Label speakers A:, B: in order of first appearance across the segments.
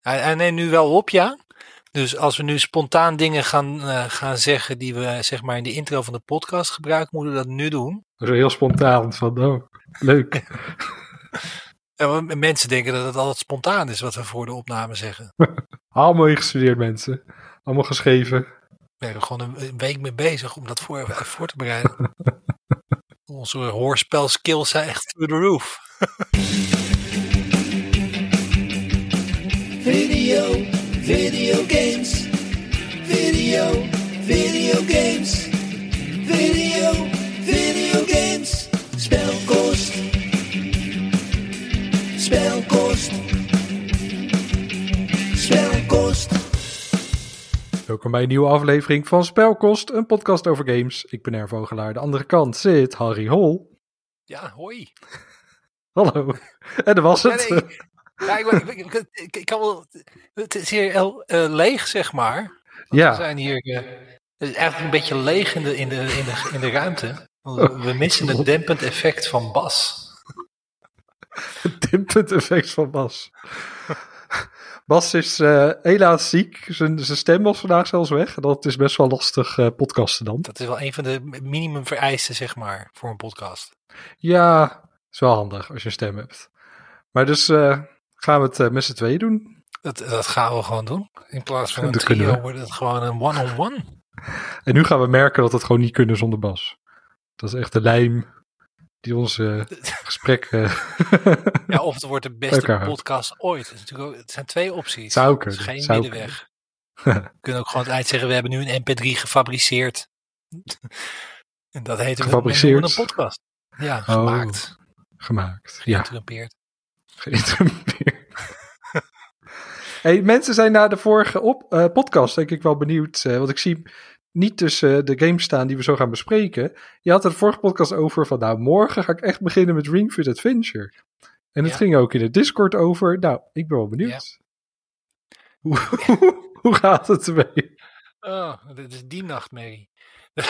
A: Hij, neemt nu wel op, ja. Dus als we nu spontaan dingen gaan, eh, gaan zeggen die we zeg maar in de intro van de podcast gebruiken, moeten we dat nu doen.
B: Zo heel spontaan. Van, oh, leuk.
A: Want mensen denken dat het altijd spontaan is wat we voor de opname zeggen.
B: Allemaal ingestudeerd mensen. Allemaal geschreven.
A: We zijn er gewoon een, een week mee bezig om dat voor, voor te bereiden. Onze hoorspelskills zijn echt through the roof.
C: Games. Video, video games. Spelkost. Spelkost. Spelkost.
B: Welkom bij een nieuwe aflevering van Spelkost, een podcast over games. Ik ben Ervogelaar. De andere kant zit Harry Hol.
A: Ja, hoi.
B: Hallo. En dat was het.
A: Ja, nee, ja, ik, ik, ik, ik- ik kan wel, het is hier heel eh, leeg, zeg maar. Want
B: Ja.
A: We zijn hier eh, het is eigenlijk een beetje leeg in de, in de, in de, in de ruimte. We- missen het dempend effect van Bas.
B: Het dimpend effect van Bas. Bas is eh, helaas ziek. Zijn, zijn stem was vandaag zelfs weg. En dat is best wel lastig eh, podcasten dan.
A: Dat is wel een van de minimum vereisten, zeg maar, voor een podcast.
B: Ja, is wel handig als je een stem hebt. Maar dus eh, gaan we het met z'n tweeën doen.
A: Dat, dat gaan we gewoon doen. In plaats van een
B: Dat
A: trio wordt het gewoon een one-on-one.
B: En nu gaan we merken dat we het gewoon niet kunnen zonder Bas. Dat is echt de lijm die onze gesprekken...
A: Ja, of het wordt de beste
B: Elkaar
A: podcast ooit. Het, ook- zijn twee opties.
B: Zou
A: Het is
B: kunnen,
A: geen
B: zou
A: middenweg. We kunnen ook gewoon het eind zeggen, we hebben nu een mp3 gefabriceerd. en dat heet
B: Gefabriceerd?
A: een podcast. Ja,
B: Oh.
A: gemaakt.
B: gemaakt. Ja,
A: Geïnterrumpeerd.
B: Hey, mensen zijn na de vorige op, eh, podcast denk ik wel benieuwd. eh, want ik zie niet tussen de games staan die we zo gaan bespreken. Je had er de vorige podcast over van nou morgen ga ik echt beginnen met Ring Fit Adventure. En het
A: Ja.
B: ging ook in de Discord over. Nou, ik ben wel benieuwd. Hoe, hoe gaat het ermee?
A: Oh, dit is die nachtmerrie.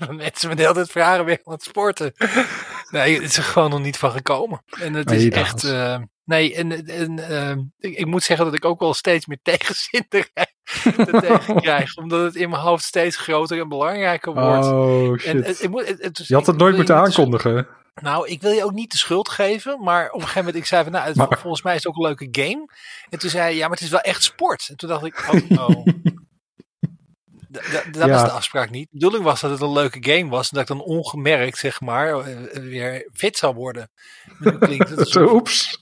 A: Dat mensen me de hele tijd vragen weer aan het sporten. Nee, het is er gewoon nog niet van gekomen. En het is echt... eh, nee, en, en eh, ik, ik moet zeggen dat ik ook wel steeds meer tegenzin tegen krijg. Omdat het in mijn hoofd steeds groter en belangrijker wordt.
B: Oh
A: en,
B: shit.
A: het, ik moet, het, het-
B: je had het nooit moeten aankondigen.
A: Nou, ik wil je ook niet de schuld geven, maar op een gegeven moment, ik zei van, nou, het-
B: Maar-
A: volgens mij is het ook een leuke game. En toen zei hij, ja, maar het is wel echt sport. En toen dacht ik, oh, oh. Da- da- dat
B: Ja.
A: was de afspraak niet. De bedoeling was dat het een leuke game was. En dat ik dan ongemerkt, zeg maar, eh, weer fit zou worden. Nu klinkt het
B: Zo, oeps.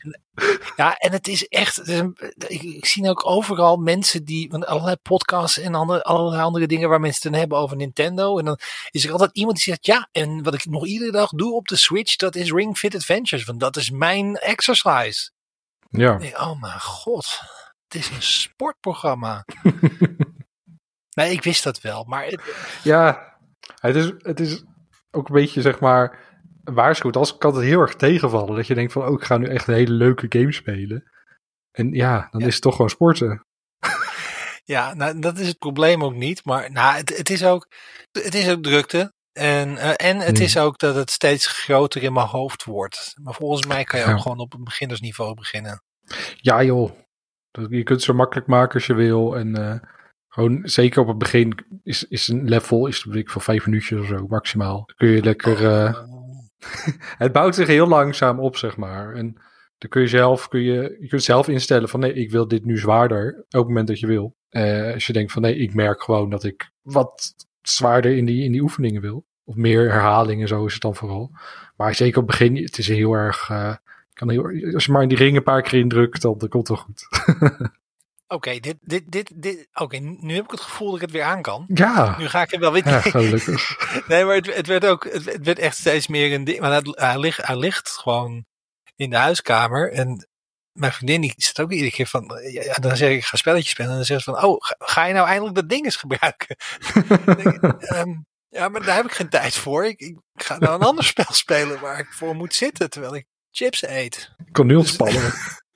A: ja, en het is echt. Het is een- ik, ik zie ook overal mensen die. Want allerlei podcasts en andere, allerlei andere dingen waar mensen het dan hebben over Nintendo. En dan is er altijd iemand die zegt: Ja, en wat ik nog iedere dag doe op de Switch, dat is Ring Fit Adventures. Want dat is mijn exercise.
B: Ja.
A: Denk, oh mijn god, het is een sportprogramma. nee, ik wist dat wel. Maar het,
B: Ja, het is, het is ook een beetje, zeg maar, waarschuwd. Als kan het heel erg tegenvallen. Dat je denkt van, oh, ik ga nu echt een hele leuke game spelen. En ja, dan
A: Ja.
B: is het toch gewoon sporten.
A: Ja, nou, dat is het probleem ook niet. Maar nou, het, het, is, ook, het is ook drukte. En, eh, en het
B: Hmm.
A: is ook dat het steeds groter in mijn hoofd wordt. Maar volgens mij kan je
B: Ja.
A: ook gewoon op een beginnersniveau beginnen.
B: Ja joh, Dat- je kunt het zo makkelijk maken als je wil. En eh, gewoon, zeker op het begin, is, is een level, is ik voor vijf minuutjes of zo maximaal. Kun je lekker... eh, het bouwt zich heel langzaam op, zeg maar. En dan kun je zelf, kun je, je kunt zelf instellen van nee, ik wil dit nu zwaarder. Elk moment dat je wil. Eh, als je denkt van nee, ik merk gewoon dat ik wat zwaarder in die, in die oefeningen wil. Of meer herhalingen, zo is het dan vooral. Maar zeker op het begin, het is heel erg... eh, kan heel, als je maar in die ring een paar keer indrukt, dan, dan komt het wel goed.
A: Oké, dit, dit, dit, dit, oké, nu heb ik het gevoel dat ik het weer aan kan.
B: Ja,
A: Nu ga ik er wel weer
B: ja gelukkig.
A: Nee, maar het, het werd ook, het, werd echt steeds meer een ding. Maar hij, ligt, hij ligt gewoon in de huiskamer. En mijn vriendin die zit ook iedere keer van, ja, dan zeg ik, ik ga spelletjes spelen. En dan zegt ze van, oh, ga, ga je nou eindelijk dat ding eens gebruiken? Denk ehm, ja, maar daar heb ik geen tijd voor. Ik, ik ga nou een ander spel spelen waar ik voor moet zitten terwijl ik chips eet.
B: Ik kon nu
A: Dus-
B: ontspannen.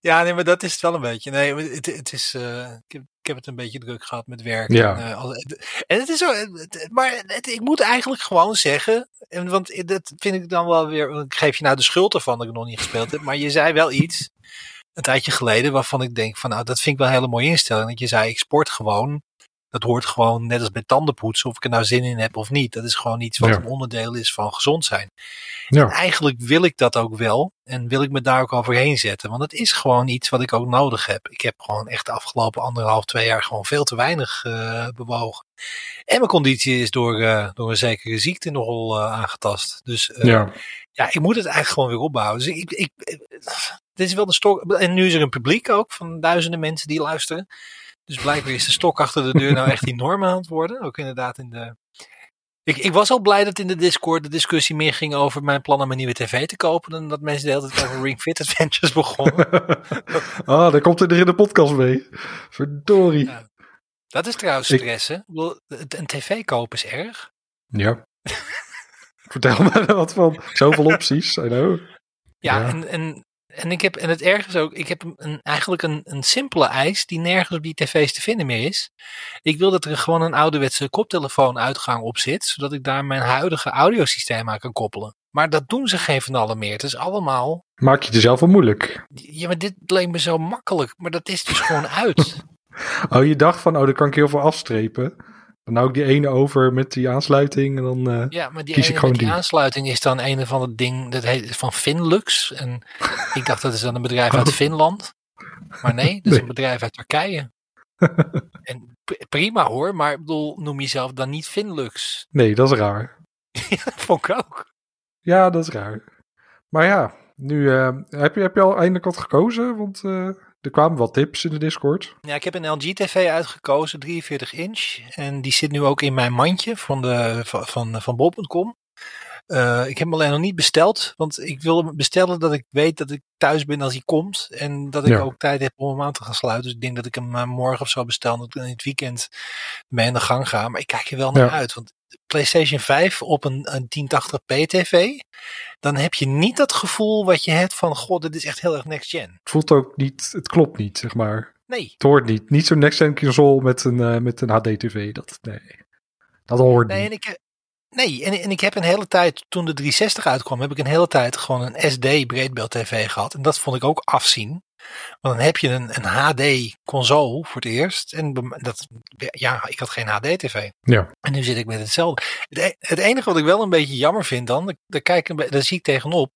A: Ja, nee, maar dat is het wel een beetje. Nee, het, het is, eh, ik, heb, ik heb het een beetje druk gehad met werk.
B: Ja.
A: En, eh, en het is zo, maar het, ik moet eigenlijk gewoon zeggen, en, want dat vind ik dan wel weer, ik geef je nou de schuld ervan dat ik nog niet gespeeld heb, maar je zei wel iets een tijdje geleden, waarvan ik denk van nou, dat vind ik wel een hele mooie instelling. Dat je zei, ik sport gewoon. Dat hoort gewoon net als bij tandenpoetsen, of ik er nou zin in heb of niet. Dat is gewoon iets wat
B: Ja.
A: een onderdeel is van gezond zijn.
B: Ja.
A: En eigenlijk wil ik dat ook wel. En wil ik me daar ook overheen zetten. Want het is gewoon iets wat ik ook nodig heb. Ik heb gewoon echt de afgelopen anderhalf, twee jaar gewoon veel te weinig eh, bewogen. En mijn conditie is door, eh, door een zekere ziekte nogal eh, aangetast. Dus
B: Ja.
A: ja, ik moet het eigenlijk gewoon weer opbouwen. Dus ik, ik, dit is wel de stok. En nu is er een publiek ook van duizenden mensen die luisteren. Dus blijkbaar is de stok achter de deur nou echt enorm aan het worden. Ook inderdaad in de. Ik, ik was al blij dat in de Discord de discussie meer ging over mijn plan om een nieuwe tv te kopen. Dan dat mensen de hele tijd over Ring Fit Adventures begonnen.
B: ah, daar komt er in de podcast mee. Verdorie.
A: Ja. Dat is trouwens stress, hè? Ik het- Een tv kopen is erg.
B: Ja. Vertel me er wat van. Zoveel opties, I know.
A: Ja,
B: Ja.
A: En, en, en, ik heb, en het erg is ook, ik heb een, eigenlijk een, een simpele eis die nergens op die tv's te vinden meer is. Ik wil dat er gewoon een ouderwetse koptelefoonuitgang op zit, zodat ik daar mijn huidige audiosysteem aan kan koppelen. Maar dat doen ze geen van allen meer. Het is allemaal,
B: Maak je het jezelf wel moeilijk.
A: ja maar dit leek me zo makkelijk, maar dat is dus gewoon uit.
B: Oh, je dacht van, oh, dan kan ik heel veel afstrepen. Dan hou ik die ene over met die aansluiting en dan... eh,
A: Ja, maar die
B: Kies ik
A: ene
B: gewoon
A: met die
B: die.
A: aansluiting is dan een van het ding, dat heet van Finlux. En ik dacht dat is dan een bedrijf uit
B: Oh.
A: Finland. Maar nee, dat is
B: Nee.
A: een bedrijf uit Turkije. en prima hoor, maar ik bedoel, noem jezelf dan niet Finlux.
B: Nee, dat is raar.
A: dat vond ik ook.
B: Ja, dat is raar. Maar ja, nu eh, heb, je, heb je al eindelijk wat gekozen? Want eh, er kwamen wat tips in de Discord.
A: Ja, ik heb een LG TV uitgekozen, 43 inch. En die zit nu ook in mijn mandje van, de, van, van, van bol.com. Eh, ik heb hem alleen nog niet besteld, want ik wil hem bestellen dat ik weet dat ik thuis ben als hij komt. En dat ik
B: Ja.
A: ook tijd heb om hem aan te gaan sluiten. Dus ik denk dat ik hem eh, morgen of zo bestel, dat ik in het weekend mee aan de gang ga. Maar ik kijk er wel naar
B: Ja.
A: uit, want PlayStation 5 op een, een 1080p tv, dan heb je niet dat gevoel wat je hebt van, god, dit is echt heel erg next gen.
B: Het voelt ook niet, het klopt niet, zeg maar.
A: Nee,
B: Het hoort niet. Niet zo'n next-gen console met een, eh, met een HD-tv. Dat, nee, dat hoort
A: Nee,
B: niet.
A: en ik, eh, nee en, en ik heb een hele tijd, toen de 360 uitkwam, heb ik een hele tijd gewoon een SD breedbeeld tv gehad. En dat vond ik ook afzien. Want dan heb je een, een HD console voor het eerst. En dat, ja, ik had geen HD tv.
B: Ja.
A: En nu zit ik met hetzelfde. Het, e- het enige wat ik wel een beetje jammer vind dan, daar- kijk daar zie ik tegenop.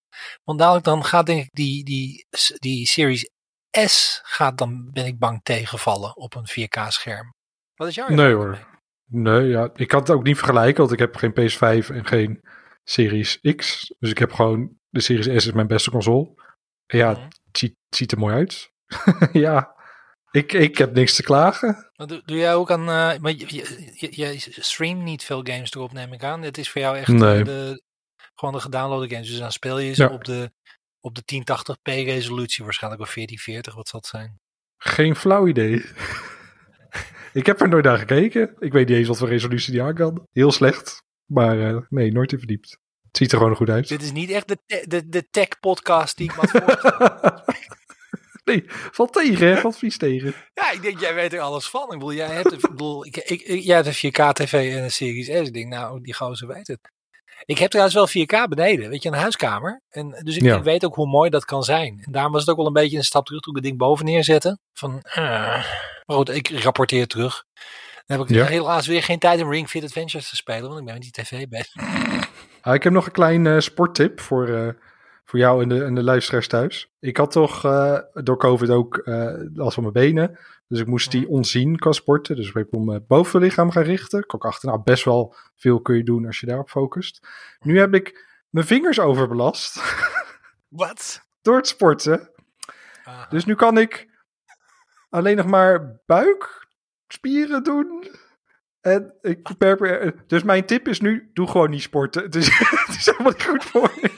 A: Want dadelijk dan gaat denk ik die, die, die Series S gaat dan, ben ik bang, tegenvallen op een 4K scherm. Wat is jouw
B: Nee hoor.
A: mee?
B: Nee, ja. Ik kan het ook niet vergelijken, want ik heb geen PS5 en geen Series X. Dus ik heb gewoon, de Series S is mijn beste console. En ja,
A: Mhm.
B: Ziet, ziet er mooi uit. ja, ik, ik heb niks te klagen.
A: Maar doe, doe jij ook aan. eh, maar je, je, streamt niet veel games erop, neem ik aan. Het is voor jou echt
B: Nee.
A: eh, de, gewoon de gedownloade games. Dus dan speel je ze
B: Ja.
A: op de, op de 1080p resolutie, waarschijnlijk of 1440, wat zal het zijn?
B: Geen flauw idee. ik heb er nooit naar gekeken. Ik weet niet eens wat voor resolutie die aan kan. Heel slecht. Maar eh, nee, nooit in verdiept. Het ziet er gewoon goed uit.
A: Dit is niet echt de, te- de, de tech-podcast die ik me had voorgesteld.
B: nee, valt tegen, hè? Valt vies tegen.
A: Ja, ik denk, jij weet er alles van. Ik bedoel, jij hebt, een- ik bedoel, ik, ik, ik- jij hebt een 4K-tv en een Series S. Ik denk, nou, die gozer weet het. Ik heb trouwens wel 4K beneden, weet je, een huiskamer. En, dus ik,
B: Ja.
A: weet ook hoe mooi dat kan zijn. En daarom was het ook wel een beetje een stap terug toen ik het ding boven neerzette. Van, ah. maar goed, ik rapporteer terug. Dan heb ik
B: Ja.
A: helaas weer geen tijd om Ring Fit Adventures te spelen, want ik ben met die tv bezig.
B: Ah, ik heb nog een klein eh, sporttip voor, eh, voor jou en de, en de luisteraars thuis. Ik had toch eh, door COVID ook last van mijn benen. Dus ik moest die onzien qua sporten. Dus ik heb mijn bovenlichaam gaan richten. Ik kwam ook achter, nou best wel veel kun je doen als je daarop focust. Nu heb ik mijn vingers overbelast
A: Wat?
B: door het sporten. Dus nu kan ik alleen nog maar buikspieren doen. En ik per, dus mijn tip is nu, doe gewoon niet sporten. Het is, het is helemaal niet goed voor je.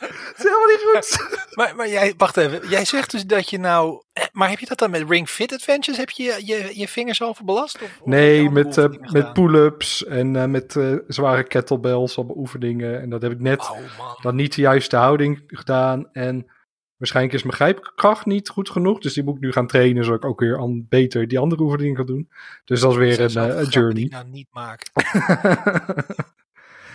B: Het is helemaal niet goed.
A: Maar, maar jij, wacht even. Jij zegt dus dat je nou. Maar heb je dat dan met Ring Fit Adventures? Heb je je, je, je vingers overbelast? Of, of
B: Nee, met, eh, met pull-ups en eh, met eh, zware kettlebells, allemaal oefeningen. En dat heb ik net
A: Oh
B: dan niet de juiste houding gedaan. En waarschijnlijk is mijn grijpkracht niet goed genoeg. Dus die moet ik nu gaan trainen, zodat ik ook weer an- beter die andere oefeningen kan doen. Dus dat is weer een, eh, een
A: die
B: journey.
A: ik nou niet maak.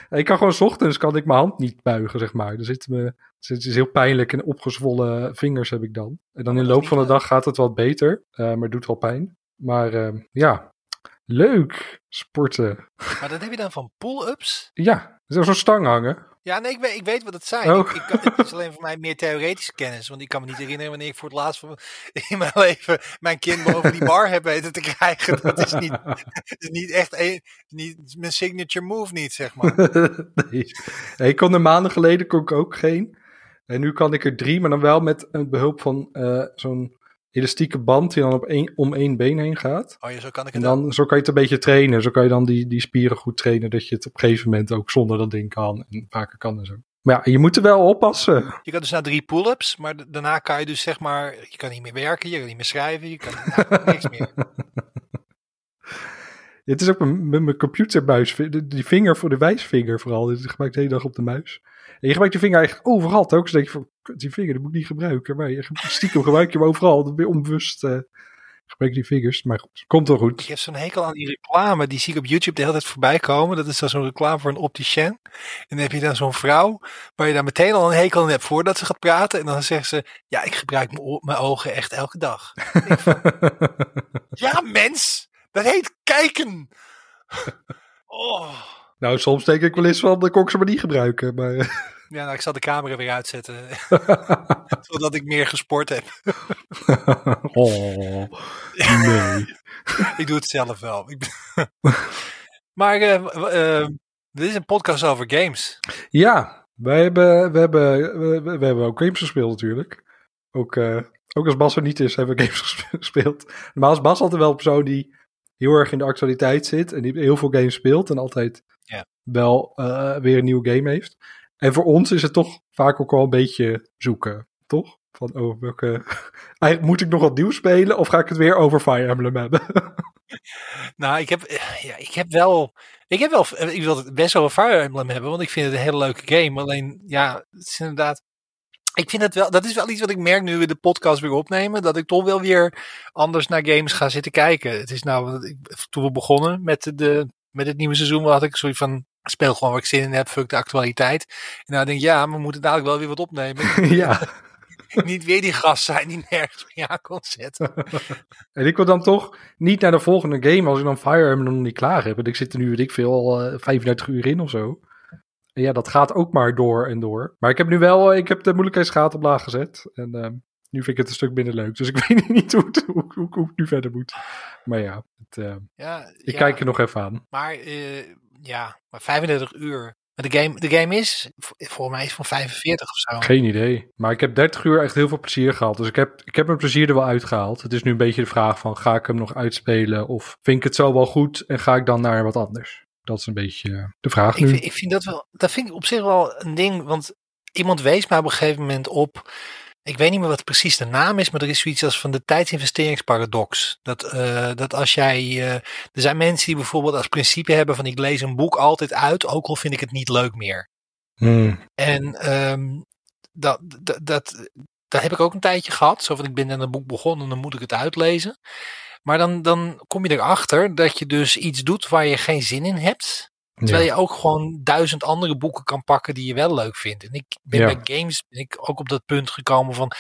B: Ik kan gewoon 's ochtends kan ik mijn hand niet buigen, zeg maar. Er zit me, het is heel pijnlijk en opgezwollen vingers heb ik dan. En dan in de loop van de dag gaat het wat beter, eh, maar het doet wel pijn. Maar eh, ja, leuk sporten.
A: Maar dat heb je dan van pull-ups?
B: Ja, er is zo'n stang hangen.
A: Ja, nee, ik weet, ik weet wat het zijn.
B: Oh.
A: Ik, ik het is alleen voor mij meer theoretische kennis. Want ik kan me niet herinneren wanneer ik voor het laatst van, in mijn leven mijn kind boven die bar heb weten te krijgen. Dat is niet, dat is niet echt een, niet mijn signature move niet, zeg maar.
B: nee. Ik kon er maanden geleden kon ik ook geen. En nu kan ik er drie, maar dan wel met behulp van eh, zo'n elastieke band die dan op één, om één been heen gaat.
A: Oh ja, zo kan ik
B: En
A: het ook.
B: dan, zo kan je het een beetje trainen. Zo kan je dan die, die spieren goed trainen, dat je het op een gegeven moment ook zonder dat ding kan. En vaker kan en zo. Maar ja, je moet er wel oppassen.
A: Je kan dus naar drie pull-ups, maar daarna kan je dus zeg maar, je kan niet meer werken, je kan niet meer schrijven, je kan nou, niks meer.
B: Het is ook mijn- met mijn computermuis, die vinger voor de wijsvinger vooral. Dus ik gebruik de hele dag op de muis. En je gebruikt die vinger eigenlijk overal. Ook denk je van, "Kut, die vinger die moet ik niet gebruiken. Maar je, stiekem gebruik je hem overal. Dan ben je onbewust eh, gebruik je die vingers. Maar goed, komt wel
A: Ik
B: goed.
A: heb zo'n hekel aan die reclame, die zie ik op YouTube de hele tijd voorbij komen. Dat is dan zo'n reclame voor een opticien. En dan heb je dan zo'n vrouw, waar je daar meteen al een hekel aan hebt voordat ze gaat praten. En dan zegt ze, ja, ik gebruik mijn ogen echt elke dag. Ik van, ja, mens, dat heet kijken. Oh.
B: Nou, soms denk ik wel eens van, dan kon ik ze maar niet gebruiken. Maar
A: Ja, nou, ik zal de camera weer uitzetten, zodat ik meer gesport heb.
B: oh, nee.
A: Ik doe het zelf wel. Maar eh, w- eh, dit is een podcast over games.
B: Ja, wij hebben, we, hebben, we, hebben ook games gespeeld natuurlijk. Ook, eh, ook als Bas er niet is, hebben we games gespeeld. Normaal is Bas altijd wel een persoon die heel erg in de actualiteit zit. En die heel veel games speelt. En altijd
A: Ja.
B: wel eh, weer een nieuwe game heeft. En voor ons is het toch vaak ook wel een beetje zoeken, toch? Van, oh, welke... Eigenlijk moet ik nog wat nieuws spelen? Of ga ik het weer over Fire Emblem hebben?
A: Nou, ik heb, ja, ik heb wel. Ik heb wel. eh, Ik wil het best wel een Fire Emblem hebben, want ik vind het een hele leuke game. Alleen, ja, het is inderdaad. Ik vind het wel. Dat is wel iets wat ik merk nu we de podcast weer opnemen. Dat ik toch wel weer anders naar games ga zitten kijken. Het is nou. Toen we begonnen met, de, met het nieuwe seizoen, had ik zoiets van. Speel gewoon waar ik zin in heb, fuck de actualiteit. En nou denk ik, ja, we moeten dadelijk wel weer wat opnemen.
B: ja.
A: Niet weer die gast zijn die nergens meer aan kon zetten.
B: En ik wil dan toch niet naar de volgende game als ik dan Fire Emblem nog niet klaar heb. Want ik zit er nu, weet ik veel, al eh, 35 uur in of zo. En ja, dat gaat ook maar door en door. Maar ik heb nu wel, eh, ik heb de moeilijkheidsgraad op laag gezet. En eh, nu vind ik het een stuk minder leuk. Dus ik weet niet hoe, het, hoe, hoe, hoe ik nu verder moet. Maar ja, het, eh,
A: Ja,
B: ik
A: ja.
B: kijk er nog even aan.
A: Maar eh, ja, maar 35 uur. Maar de game, de game is, v- volgens mij is van 45 of zo.
B: Geen idee. Maar ik heb 30 uur echt heel veel plezier gehad. Dus ik heb, ik heb mijn plezier er wel uitgehaald. Het is nu een beetje de vraag van, ga ik hem nog uitspelen? Of vind ik het zo wel goed en ga ik dan naar wat anders? Dat is een beetje de vraag
A: Ik
B: nu.
A: vind, ik vind dat wel, dat vind ik op zich wel een ding, want iemand wees mij op een gegeven moment op. Ik weet niet meer wat precies de naam is, maar er is zoiets als van de tijdsinvesteringsparadox. Dat, eh, dat als jij. eh, er zijn mensen die bijvoorbeeld als principe hebben van ik lees een boek altijd uit, ook al vind ik het niet leuk meer.
B: Hmm.
A: En ehm, dat, dat, dat, dat heb ik ook een tijdje gehad. Zo van ik ben aan een boek begonnen, dan moet ik het uitlezen. Maar dan, dan kom je erachter dat je dus iets doet waar je geen zin in hebt. Terwijl
B: Ja.
A: je ook gewoon duizend andere boeken kan pakken die je wel leuk vindt. En ik ben
B: Ja.
A: bij games ben ik ook op dat punt gekomen van...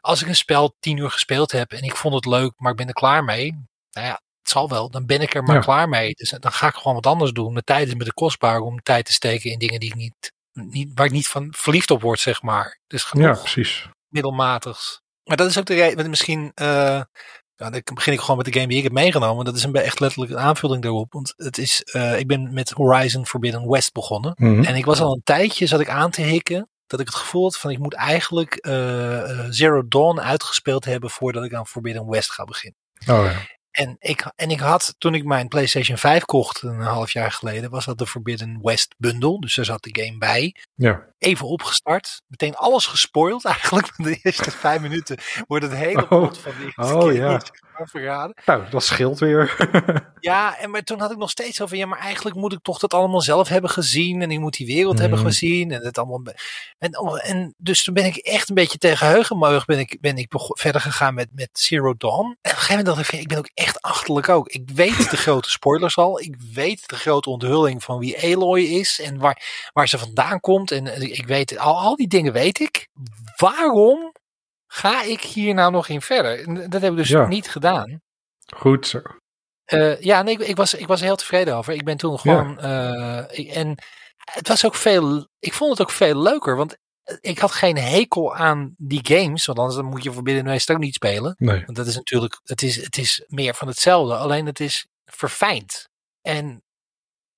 A: Als ik een spel tien uur gespeeld heb en ik vond het leuk, maar ik ben er klaar mee. Nou ja, het zal wel. Dan ben ik er maar
B: Ja.
A: klaar mee. Dus dan ga ik gewoon wat anders doen. Mijn tijd is me te kostbaar om tijd te steken in dingen die ik niet, niet, waar ik niet van verliefd op word, zeg maar. Dus
B: Ja,
A: genoeg
B: precies.
A: middelmatigs. Maar dat is ook de reden, misschien, eh, ja, dan begin ik gewoon met de game die ik heb meegenomen. Dat is een, echt letterlijk een aanvulling daarop. Want het is, eh, ik ben met Horizon Forbidden West begonnen.
B: Mhm.
A: En ik was al een tijdje, zat ik aan te hikken, dat ik het gevoel had van ik moet eigenlijk eh, eh, Zero Dawn uitgespeeld hebben voordat ik aan Forbidden West ga beginnen.
B: Oh ja.
A: En ik, en ik had, toen ik mijn PlayStation 5 kocht een half jaar geleden, was dat de Forbidden West bundle. Dus daar zat de game bij.
B: Ja.
A: Even opgestart. Meteen alles gespoild eigenlijk. De eerste vijf minuten wordt het hele
B: Oh.
A: plot van de eerste
B: Oh,
A: keer
B: ja.
A: verraden.
B: Nou, dat scheelt weer.
A: Ja, en maar toen had ik nog steeds over, ja, maar eigenlijk moet ik toch dat allemaal zelf hebben gezien. En ik moet die wereld hebben
B: Mhm.
A: gezien. En, het allemaal, en, oh, en dus toen ben ik echt een beetje tegen heugenmeug ben ik, ben ik verder gegaan met, met Zero Dawn. En op een gegeven moment dacht ik, ik ben ook echt achterlijk ook. Ik weet de grote spoilers al. Ik weet de grote onthulling van wie Aloy is. En waar, waar ze vandaan komt. En eh, ik weet, al, al die dingen weet ik. Waarom ga ik hier nou nog in verder? En dat heb ik dus
B: Ja.
A: niet gedaan.
B: Goed zo.
A: Eh, ja, nee, ik, ik, was, ik was er heel tevreden over. Ik ben toen gewoon. eh, ik- en het was ook veel. Ik vond het ook veel leuker. Want ik had geen hekel aan die games. Want anders dan moet je Forbidden West ook niet spelen.
B: Nee.
A: Want dat is natuurlijk. Het is, het is meer van hetzelfde. Alleen het is verfijnd. En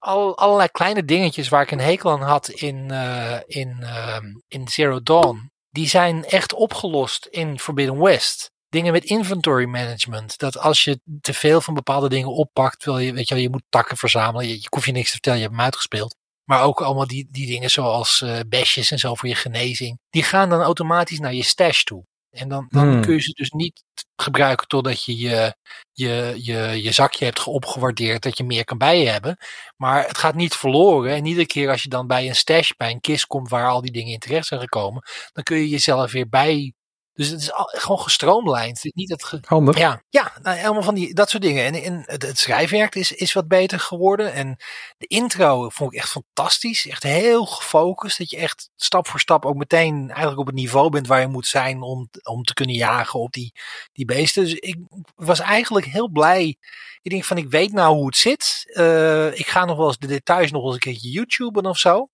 A: al, allerlei kleine dingetjes waar ik een hekel aan had in, eh, in, ehm, in Zero Dawn. Die zijn echt opgelost in Forbidden West. Dingen met inventory management. Dat als je te veel van bepaalde dingen oppakt, wil je, weet je, wel, je moet takken verzamelen. Je, je je niks te vertellen, je hebt hem uitgespeeld. Maar ook allemaal die, die dingen zoals eh besjes en zo voor je genezing. Die gaan dan automatisch naar je stash toe. En dan, dan
B: Hmm.
A: kun je ze dus niet gebruiken totdat je je, je, je, je zakje hebt opgewaardeerd dat je meer kan bij hebben. Maar het gaat niet verloren. En iedere keer als je dan bij een stash, bij een kist komt waar al die dingen in terecht zijn gekomen, dan kun je jezelf weer bij. Dus het is al, gewoon gestroomlijnd. Het is Niet ge-
B: Handig.
A: ja, ja nou, helemaal van die, dat soort dingen. En, en het, het schrijfwerk is, is wat beter geworden. En de intro vond ik echt fantastisch. Echt heel gefocust. Dat je echt stap voor stap ook meteen eigenlijk op het niveau bent waar je moet zijn om, om te kunnen jagen op die, die beesten. Dus ik was eigenlijk heel blij. Ik denk van, ik weet nou hoe het zit. Eh, ik ga nog wel eens de details nog eens een keertje YouTuben of zo.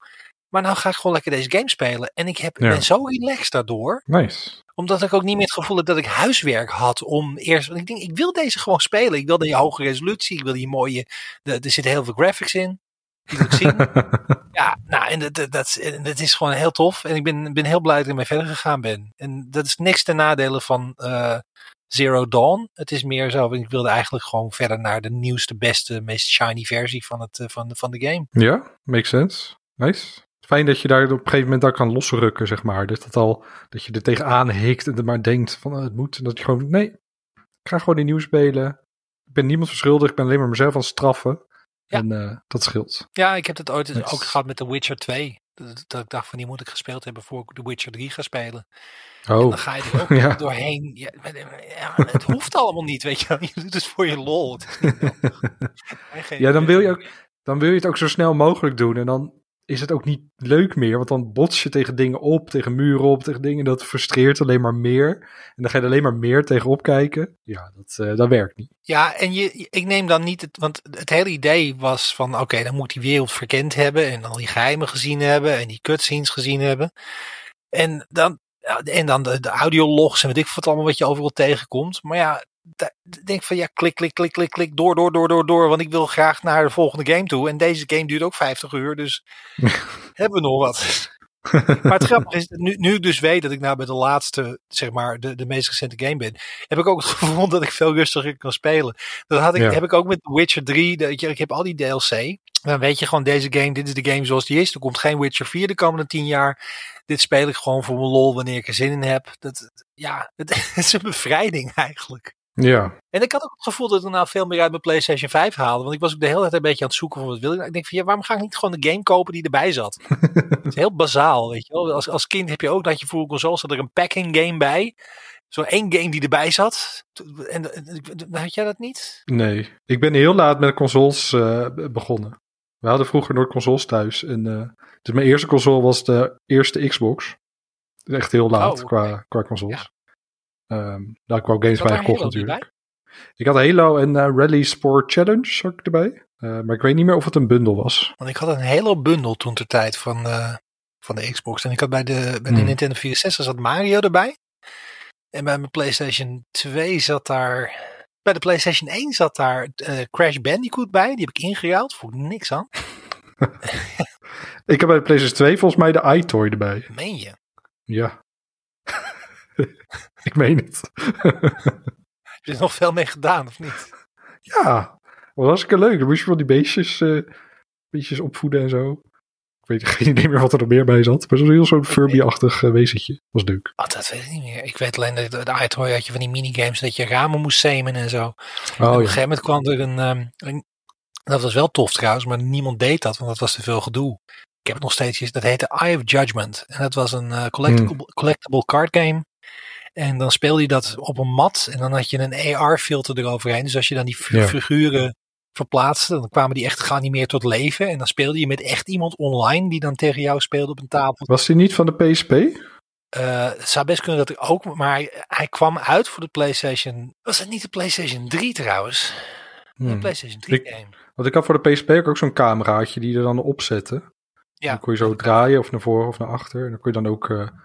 A: Maar nou ga ik gewoon lekker deze game spelen. En ik heb,
B: Ja.
A: ben zo relaxed daardoor
B: Nice.
A: omdat ik ook niet meer het gevoel heb dat ik huiswerk had om eerst. Want ik denk, ik wil deze gewoon spelen. Ik wil die hoge resolutie. Ik wil die mooie. de- er zitten heel veel graphics in. Die wil ik zien. ja, nou, en dat, dat, dat, dat is gewoon heel tof. En ik ben, ben heel blij dat ik ermee verder gegaan ben. En dat is niks ten nadele van eh, Zero Dawn. Het is meer zo. Ik wilde eigenlijk gewoon verder naar de nieuwste, beste, meest shiny versie van, het, eh, van, de, van de game.
B: ja, makes sense. Nice. Fijn dat je daar op een gegeven moment dan kan losrukken, zeg maar. Dat, dat, al, dat je er tegenaan hikt en er maar denkt van oh, het moet. En dat je gewoon, nee, ik ga gewoon die nieuw spelen. Ik ben niemand verschuldigd, ik ben alleen maar mezelf aan het straffen.
A: Ja.
B: En eh, dat scheelt.
A: Ja, ik heb het ooit
B: Nice.
A: ook gehad met The Witcher 2. Dat, dat ik dacht van die moet ik gespeeld hebben voor ik The Witcher 3 ga spelen. En
B: Oh,
A: dan ga je er ook
B: Ja.
A: doorheen. Ja, het hoeft allemaal niet, weet je wel. Je doet het voor je lol. En
B: Ja, dan wil je ook- dan wil je het ook zo snel mogelijk doen. En dan is het ook niet leuk meer. Want dan bots je tegen dingen op, tegen muren op, tegen dingen. Dat frustreert alleen maar meer. En dan ga je alleen maar meer tegenop kijken. Ja, dat, eh, dat werkt niet.
A: Ja, en je, ik neem dan niet het, want het hele idee was van, oké, dan moet die wereld verkend hebben en al die geheimen gezien hebben en die cutscenes gezien hebben. En dan, en dan de, de audiologs en weet ik wat allemaal wat je overal tegenkomt. Maar ja, denk van, ja, klik, klik, klik, klik, klik, door, door, door, door, door, want ik wil graag naar de volgende game toe. En deze game duurt ook 50 uur, dus hebben we nog wat. Maar het grappige is, nu, nu ik dus weet dat ik nou bij de laatste, zeg maar, de, de meest recente game ben, heb ik ook het gevoel dat ik veel rustiger kan spelen. Dat had ik,
B: Ja.
A: heb ik ook met Witcher 3. Dat je, ik heb al die DLC. Dan weet je gewoon, deze game, dit is de game zoals die is. Er komt geen Witcher 4 de komende 10 jaar. Dit speel ik gewoon voor mijn lol wanneer ik er zin in heb. Dat, ja, het, is een bevrijding eigenlijk.
B: Ja,
A: En ik had ook het gevoel dat ik er nou veel meer uit mijn PlayStation 5 haalde. Want ik was ook de hele tijd een beetje aan het zoeken van wat wil ik. nou? Ik denk van ja, waarom ga ik niet gewoon de game kopen die erbij zat? Het is heel bazaal, weet je wel. Als, als kind heb je ook dat je voor een console zat er een packing game bij. Zo'n één game die erbij zat. En, had jij dat niet?
B: nee. Ik ben heel laat met consoles eh, begonnen. We hadden vroeger nooit consoles thuis. En, eh, dus mijn eerste console was de eerste Xbox. Echt heel laat
A: Oh,
B: qua, qua consoles. Ehm, daar heb ik wel games bij
A: daar
B: gekocht
A: Halo
B: natuurlijk. Ik had Halo en eh, Rally Sport Challenge zat ik erbij. Eh, maar ik weet niet meer of het een bundel was.
A: Want ik had een hele bundel toen ter tijd van, eh, van de Xbox. En ik had bij de, bij de
B: Hmm.
A: Nintendo 64 zat Mario erbij. En bij mijn PlayStation 2 zat daar. Bij de PlayStation 1 zat daar eh, Crash Bandicoot bij. Die heb ik ingeruild. Voel ik niks aan.
B: Ik heb bij de PlayStation 2 volgens mij de iToy erbij.
A: Meen je?
B: Ja. ik meen het.
A: Heb je er nog veel mee gedaan of niet?
B: ja, was hartstikke leuk. Dan moest je wel die beestjes, eh, beestjes opvoeden en zo. Ik weet geen idee meer wat er nog meer bij zat. Maar zo'n heel zo'n Furby-achtig uh, wezentje. Was leuk.
A: Oh, dat weet ik niet meer. Ik weet alleen dat de, iToy had je van die minigames dat je ramen moest zemen en zo.
B: Oh,
A: en op een
B: ja.
A: gegeven moment kwam er een, ehm, een- Dat was wel tof trouwens, maar niemand deed dat, want dat was te veel gedoe. Ik heb het nog steeds, dat heette Eye of Judgment. En dat was een eh, collectible, collectible card game. En dan speelde je dat op een mat en dan had je een AR-filter eroverheen. Dus als je dan die
B: Ja.
A: figuren verplaatste, dan kwamen die echt geanimeerd tot leven. En dan speelde je met echt iemand online die dan tegen jou speelde op een tafel.
B: Was die niet van de PSP?
A: Eh, het zou best kunnen dat ik ook, maar hij, kwam uit voor de PlayStation. Was het niet de PlayStation 3 trouwens? De
B: Hmm.
A: PlayStation 3
B: Ik-
A: game.
B: Want ik had voor de PSP ook zo'n cameraatje die je er dan op zette.
A: Ja,
B: Dan kon je zo draaien of naar voren of naar achter. En dan kon je dan ook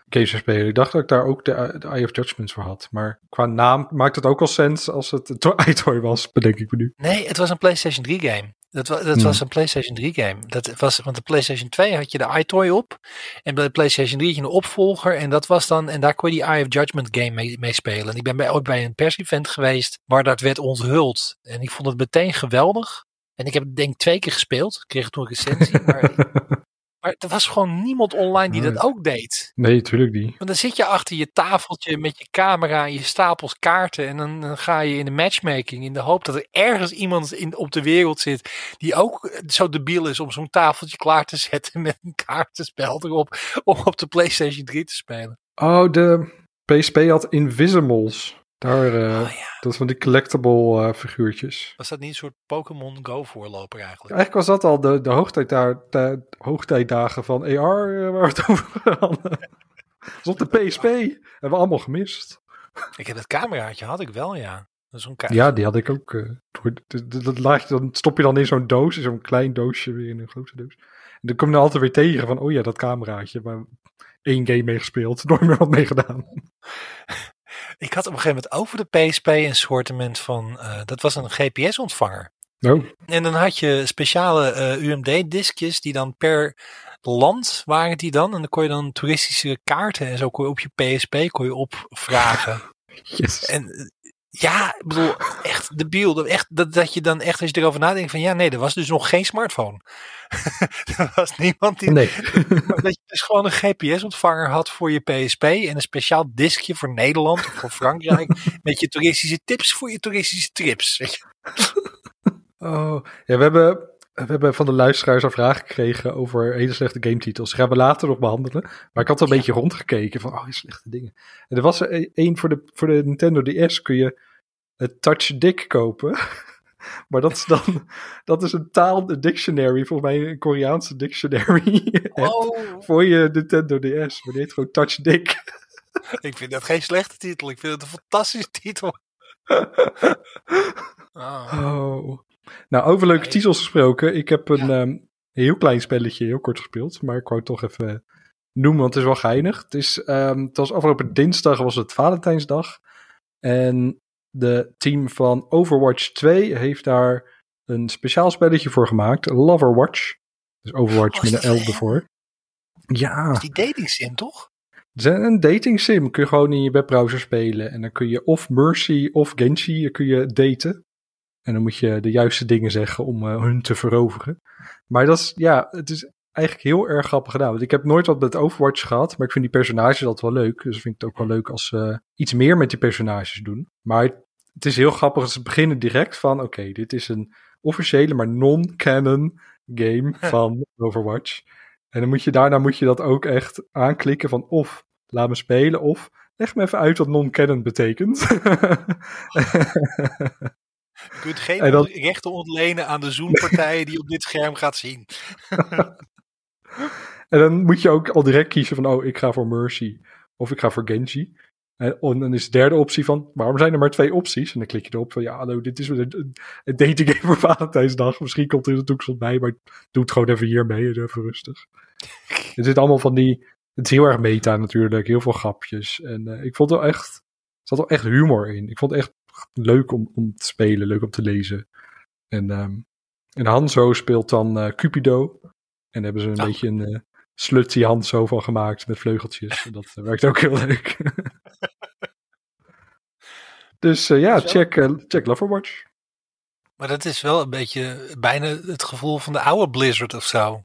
B: games in spelen. Ik dacht dat ik daar ook de, de Eye of Judgment voor had. Maar qua naam maakt het ook al sens als het een to- iToy was, bedenk ik me nu.
A: Nee, het was een PlayStation 3 game. Dat, wa- dat
B: Hmm.
A: was een PlayStation 3 game. Dat was, want de PlayStation 2 had je de iToy op. En bij de PlayStation 3 had je een opvolger. En dat was dan. En daar kon je die Eye of Judgment game mee, mee spelen. En ik ben bij, ooit bij een persevent geweest waar dat werd onthuld. En ik vond het meteen geweldig. En ik heb het denk ik twee keer gespeeld. Ik kreeg toen een recensie. maar, maar er was gewoon niemand online die dat ook deed.
B: Nee, tuurlijk niet.
A: Want dan zit je achter je tafeltje met je camera en je stapels kaarten. En dan, dan ga je in de matchmaking in de hoop dat er ergens iemand in, op de wereld zit. die ook zo debiel is om zo'n tafeltje klaar te zetten met een kaartenspel erop. om op de PlayStation 3 te spelen.
B: Oh, de PSP had Invisimals. Daar, eh,
A: Oh ja.
B: dat van die collectible eh, figuurtjes.
A: Was dat niet een soort Pokémon Go voorloper eigenlijk?
B: Eigenlijk was dat al de, de, hoogtijdaar- de hoogtijdagen van AR eh, waar we het over hadden. Dat was op de PSP. Hebben we allemaal gemist.
A: Ik heb het cameraatje, had ik wel ja. Dat is zo'n
B: Ja, die had ik ook. dat- dat- dat laat je, dan stop je dan in zo'n doos, in zo'n klein doosje weer in een grote doos. En dan kom je er altijd weer tegen van, oh ja, dat cameraatje. Maar één game mee gespeeld, nooit meer wat mee gedaan.
A: Ik had op een gegeven moment over de PSP een soortement van. eh, dat was een GPS-ontvanger.
B: Oh,
A: En dan had je speciale eh, UMD-diskjes die dan per land waren die dan. En dan kon je dan toeristische kaarten en zo kon je op je PSP kon je opvragen.
B: yes.
A: en ja, ik bedoel, echt debiel. Dat, echt, dat, dat je dan echt, als je erover nadenkt van ja, nee, er was dus nog geen smartphone. er was niemand die...
B: Nee.
A: Dat je dus gewoon een GPS-ontvanger had voor je PSP en een speciaal diskje voor Nederland of voor Frankrijk met je toeristische tips voor je toeristische trips. Weet je?
B: Oh, ja, we hebben, we hebben van de luisteraars een vraag gekregen over hele slechte gametitels. Die gaan we later nog behandelen. Maar ik had al een
A: Ja.
B: beetje rondgekeken van, oh, slechte dingen. En er was er e- één voor de, voor de Nintendo DS kun je het Touch Dick kopen. Maar dat is dan, dat is een taal dictionary, volgens mij een Koreaanse dictionary.
A: Oh,
B: Voor je Nintendo DS. Maar die heet gewoon Touch Dick.
A: ik vind dat geen slechte titel. Ik vind het een fantastische titel. Oh.
B: Oh. Nou, over leuke
A: Nee.
B: titels gesproken. Ik heb een
A: Ja.
B: ehm, heel klein spelletje, heel kort gespeeld. Maar ik wou het toch even noemen, want het is wel geinig. Het, is, ehm, het was afgelopen dinsdag, was het Valentijnsdag. En de team van Overwatch 2 heeft daar een speciaal spelletje voor gemaakt. Loverwatch. Dus Overwatch
A: Oh, is
B: met een L ervoor. Ja,
A: Die dating sim, toch?
B: het is een dating sim. Kun je gewoon in je webbrowser spelen. En dan kun je of Mercy of Genji kun je daten. En dan moet je de juiste dingen zeggen om eh, hun te veroveren. Maar dat is, ja, het is eigenlijk heel erg grappig gedaan. Want ik heb nooit wat met Overwatch gehad. Maar ik vind die personages altijd wel leuk. Dus ik vind het ook wel leuk als ze iets meer met die personages doen. Maar het is heel grappig. Ze beginnen direct van, oké, dit is een officiële, maar non-canon game van Overwatch. En dan moet je daarna moet je dat ook echt aanklikken van of laat me spelen of leg me even uit wat non-canon betekent.
A: Je kunt geen rechten ontlenen aan de Zoom-partijen die op dit scherm gaat zien.
B: en dan moet je ook al direct kiezen van oh, ik ga voor Mercy of ik ga voor Genji. En en dan is de derde optie van, waarom zijn er maar twee opties? En dan klik je erop van, ja, hallo, dit is een, een, dating game voor Valentijnsdag. Misschien komt er in de toekomst wat bij, maar doe het gewoon even hiermee, en even rustig. Er zit allemaal van die, het is heel erg meta natuurlijk, heel veel grapjes. En eh, ik vond er echt, er zat wel echt humor in. Ik vond het echt leuk om, om te spelen, leuk om te lezen. En, ehm en Hanzo speelt dan eh, Cupido. En daar hebben ze een
A: Oh.
B: beetje een eh, slutty Hanzo van gemaakt met vleugeltjes. En dat werkt ook heel leuk. dus eh, ja, check, eh, check Loverwatch.
A: Maar dat is wel een beetje bijna het gevoel van de oude Blizzard of zo.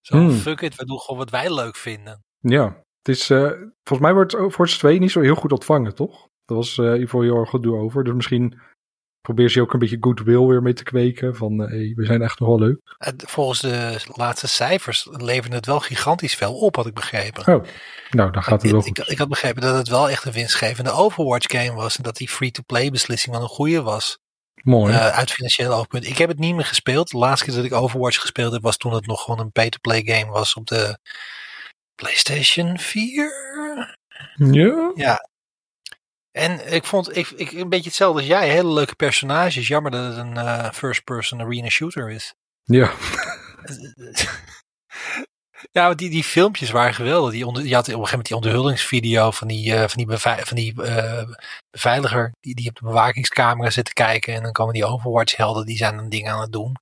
A: Zo,
B: Hmm.
A: fuck it, we doen gewoon wat wij leuk vinden.
B: Ja, het is, eh, volgens mij wordt Overwatch 2 niet zo heel goed ontvangen, toch? Daar was Ivo heel erg over. Dus misschien probeer ze ook een beetje goodwill weer mee te kweken. Van, eh, hey, we zijn echt nog wel leuk.
A: Volgens de laatste cijfers leverde het wel gigantisch veel op, had ik begrepen.
B: Oh, nou, dan gaat het wel
A: ik, ik, ik had begrepen dat het wel echt een winstgevende Overwatch game was. En dat die free-to-play beslissing wel een goede was.
B: Mooi.
A: eh, uit financieel oogpunt. Ik heb het niet meer gespeeld. De laatste keer dat ik Overwatch gespeeld heb was toen het nog gewoon een pay-to-play game was op de PlayStation 4.
B: ja?
A: En ik vond ik, ik, een beetje hetzelfde als jij. Hele leuke personages. Jammer dat het een eh, first-person arena shooter is.
B: Ja.
A: Ja, want die, die filmpjes waren geweldig. Die onder, had op een gegeven moment die onderhuldingsvideo van die, eh, van die, van die eh, beveiliger die, die op de bewakingscamera zit te kijken. En dan komen die Overwatch-helden, die zijn een ding aan het doen.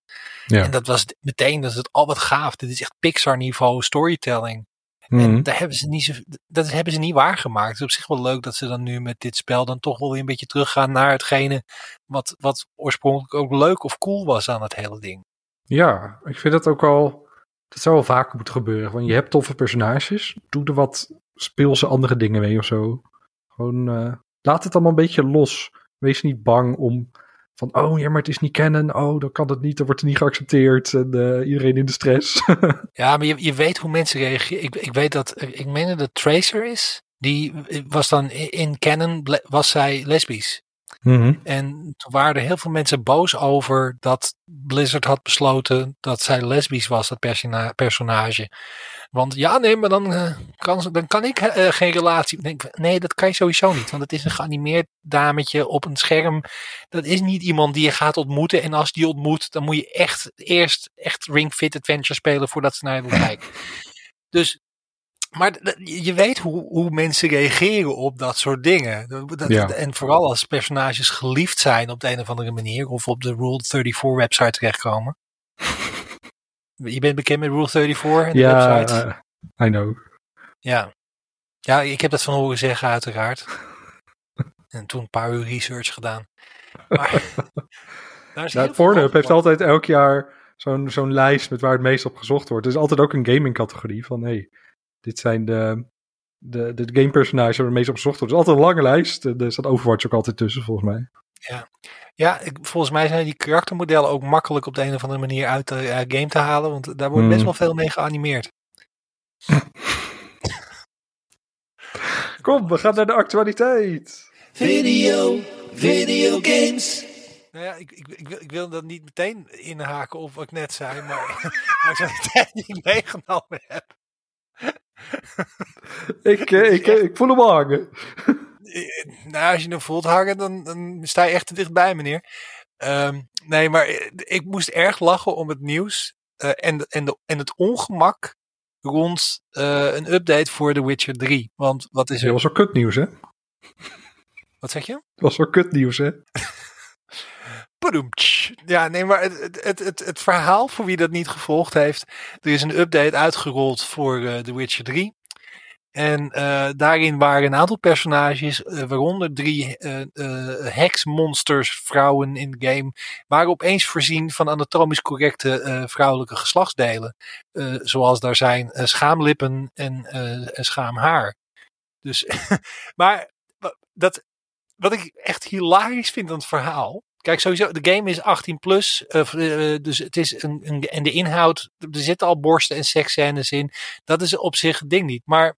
B: Ja.
A: En dat was meteen, dat is het al wat gaaf. Dit is echt Pixar-niveau storytelling.
B: Mhm.
A: En daar hebben ze niet zo, dat hebben ze niet waargemaakt. Het is op zich wel leuk dat ze dan nu met dit spel dan toch wel weer een beetje teruggaan naar hetgene wat, wat oorspronkelijk ook leuk of cool was aan het hele ding.
B: Ja, ik vind dat ook al. Dat zou wel vaker moeten gebeuren. Want je hebt toffe personages. Doe er wat speelse andere dingen mee of zo. Gewoon eh, laat het allemaal een beetje los. Wees niet bang om van oh ja, maar het is niet kennen. Oh, dan kan het niet. Dan wordt het niet geaccepteerd. En eh, iedereen in de stress.
A: Ja, maar je, je weet hoe mensen reageren. Ik, ik weet dat, ik meen dat Tracer is. Die was dan in- Canon, was zij lesbisch.
B: Mhm.
A: En toen waren er heel veel mensen boos over dat Blizzard had besloten dat zij lesbisch was, dat persona- personage. Want ja, nee, maar dan, eh, kan, dan kan ik eh, geen relatie. Nee, Nee, dat kan je sowieso niet. Want het is een geanimeerd dametje op een scherm. Dat is niet iemand die je gaat ontmoeten. En als die ontmoet, dan moet je echt eerst echt Ring Fit Adventure spelen voordat ze naar je wil kijken. Dus, maar je weet hoe, hoe mensen reageren op dat soort dingen. Dat- dat-
B: Ja.
A: En vooral als personages geliefd zijn op de een of andere manier. Of op de Rule 34 website terechtkomen. Je bent bekend met Rule 34 en de
B: Ja,
A: website?
B: eh, I know.
A: Ja. Ja, ik heb dat van horen zeggen uiteraard. en toen een paar uur research gedaan. Maar, daar is
B: Ja, Pornhub heeft altijd elk jaar zo'n zo'n lijst met waar het meest op gezocht wordt. Er is altijd ook een gaming categorie van hey, dit zijn de, de, de gamepersonages waar het meest op gezocht wordt. Het is altijd een lange lijst. Er staat Overwatch ook altijd tussen volgens mij.
A: Ja, ik, volgens mij zijn die karaktermodellen ook makkelijk op de een of andere manier uit de eh, game te halen. Want daar wordt best
B: Hmm.
A: wel veel mee geanimeerd.
B: Kom, we gaan naar de actualiteit.
C: Video, videogames.
A: Nou ja, ik, ik, ik, wil, ik wil dat niet meteen inhaken op wat ik net zei. Maar als ik de tijd niet meegenomen heb.
B: Ik, eh, ik, eh, ik voel hem hangen.
A: Eh, Nou, als je hem voelt hangen, dan, dan sta je echt te dichtbij, meneer. Ehm, nee, maar eh, ik moest erg lachen om het nieuws eh, en, en, de, en het ongemak rond een update voor The Witcher 3. Want wat is
B: Dat
A: er?
B: was wel kutnieuws, hè?
A: Wat zeg je?
B: Dat was wel kutnieuws, hè?
A: Ja, nee, maar het, het, het, het, het verhaal voor wie dat niet gevolgd heeft. Er is een update uitgerold voor The Witcher 3. En eh, daarin waren een aantal personages, eh, waaronder drie eh heksmonsters, vrouwen in de game, waren opeens voorzien van anatomisch correcte vrouwelijke geslachtsdelen. Zoals daar zijn schaamlippen en schaamhaar. Dus, maar dat, wat ik echt hilarisch vind aan het verhaal. Kijk, sowieso, de game is 18 plus. dus het is een, een. En de inhoud. Er zitten al borsten en seksscènes in. Dat is op zich het ding niet. Maar.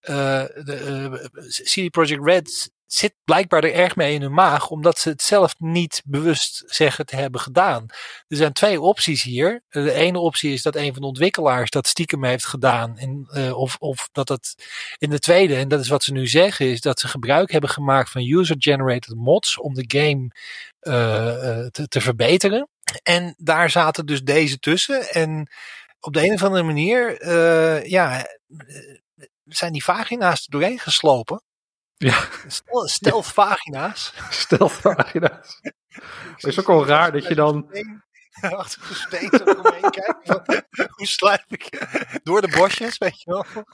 A: Eh de, eh, CD Projekt Red zit blijkbaar er erg mee in hun maag. Omdat ze het zelf niet bewust zeggen te hebben gedaan. Er zijn twee opties hier. De ene optie is dat een van de ontwikkelaars dat stiekem heeft gedaan. En, eh, of, of dat het. In de tweede, en dat is wat ze nu zeggen, is dat ze gebruik hebben gemaakt van user-generated mods om de game eh, eh, te, te verbeteren. En daar zaten dus deze tussen. En op de een of andere manier, eh, ja, eh, zijn die vagina's er doorheen geslopen.
B: Ja.
A: Stel, vagina's.
B: Stel pagina's. Het is ook wel raar dat je dan...
A: Kijken. van, Hoe sluip ik door de bosjes, weet je wel.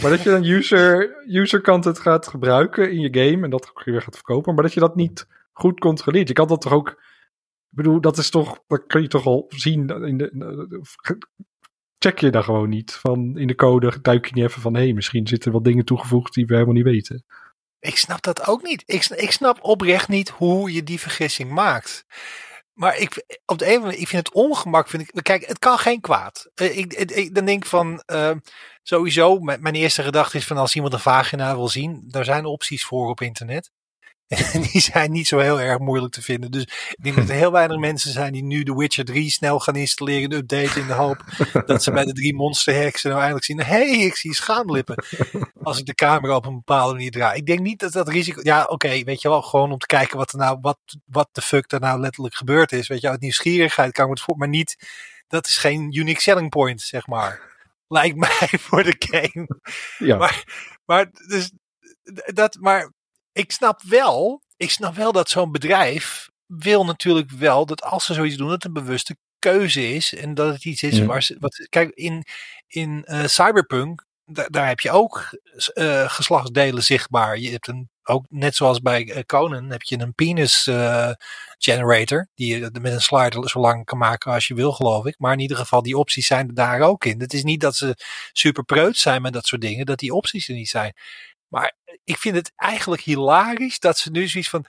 B: Maar dat je dan user, user content gaat gebruiken in je game en dat weer gaat verkopen, maar dat je dat niet goed controleert. Je kan dat toch ook Ik bedoel, dat is toch, dat kun je toch al zien in de, check je daar gewoon niet van in de code, duik je niet even van, hé, hey, misschien zitten wat dingen toegevoegd die we helemaal niet weten.
A: Ik snap dat ook niet. Ik, ik snap oprecht niet hoe je die vergissing maakt. Maar ik, op de ene manier, ik vind het ongemak. Vind ik, kijk, het kan geen kwaad. Eh, ik, ik, dan denk ik van, uh, sowieso, mijn eerste gedachte is van als iemand een vagina wil zien, daar zijn opties voor op internet. En die zijn niet zo heel erg moeilijk te vinden. Dus ik denk dat er heel weinig mensen zijn die nu The Witcher 3 snel gaan installeren en updaten in de hoop dat ze bij de drie monsterheksen nou eindelijk zien, hé, hey, ik zie schaamlippen. Als ik de camera op een bepaalde manier draai. Ik denk niet dat dat risico, ja oké, weet je wel, gewoon om te kijken wat er nou, wat, wat de fuck er nou letterlijk gebeurd is. Weet je, uit nieuwsgierigheid kan ik het voor, maar niet, dat is geen unique selling point, zeg maar. Lijkt mij voor de game. Ja. Maar, maar, dus, dat, maar ik snap wel, ik snap wel dat zo'n bedrijf wil natuurlijk wel dat als ze zoiets doen, dat het een bewuste keuze is. En dat het iets is waar ze. Wat, kijk, in, in uh, Cyberpunk, daar heb je ook uh, geslachtsdelen zichtbaar. Je hebt een, ook net zoals bij uh, Conan, heb je een penis generator. Die je met een slider zo lang kan maken als je wil, geloof ik. Maar in ieder geval, die opties zijn er daar ook in. Het is niet dat ze super preut zijn met dat soort dingen, dat die opties er niet zijn. Maar ik vind het eigenlijk hilarisch dat ze nu zoiets van.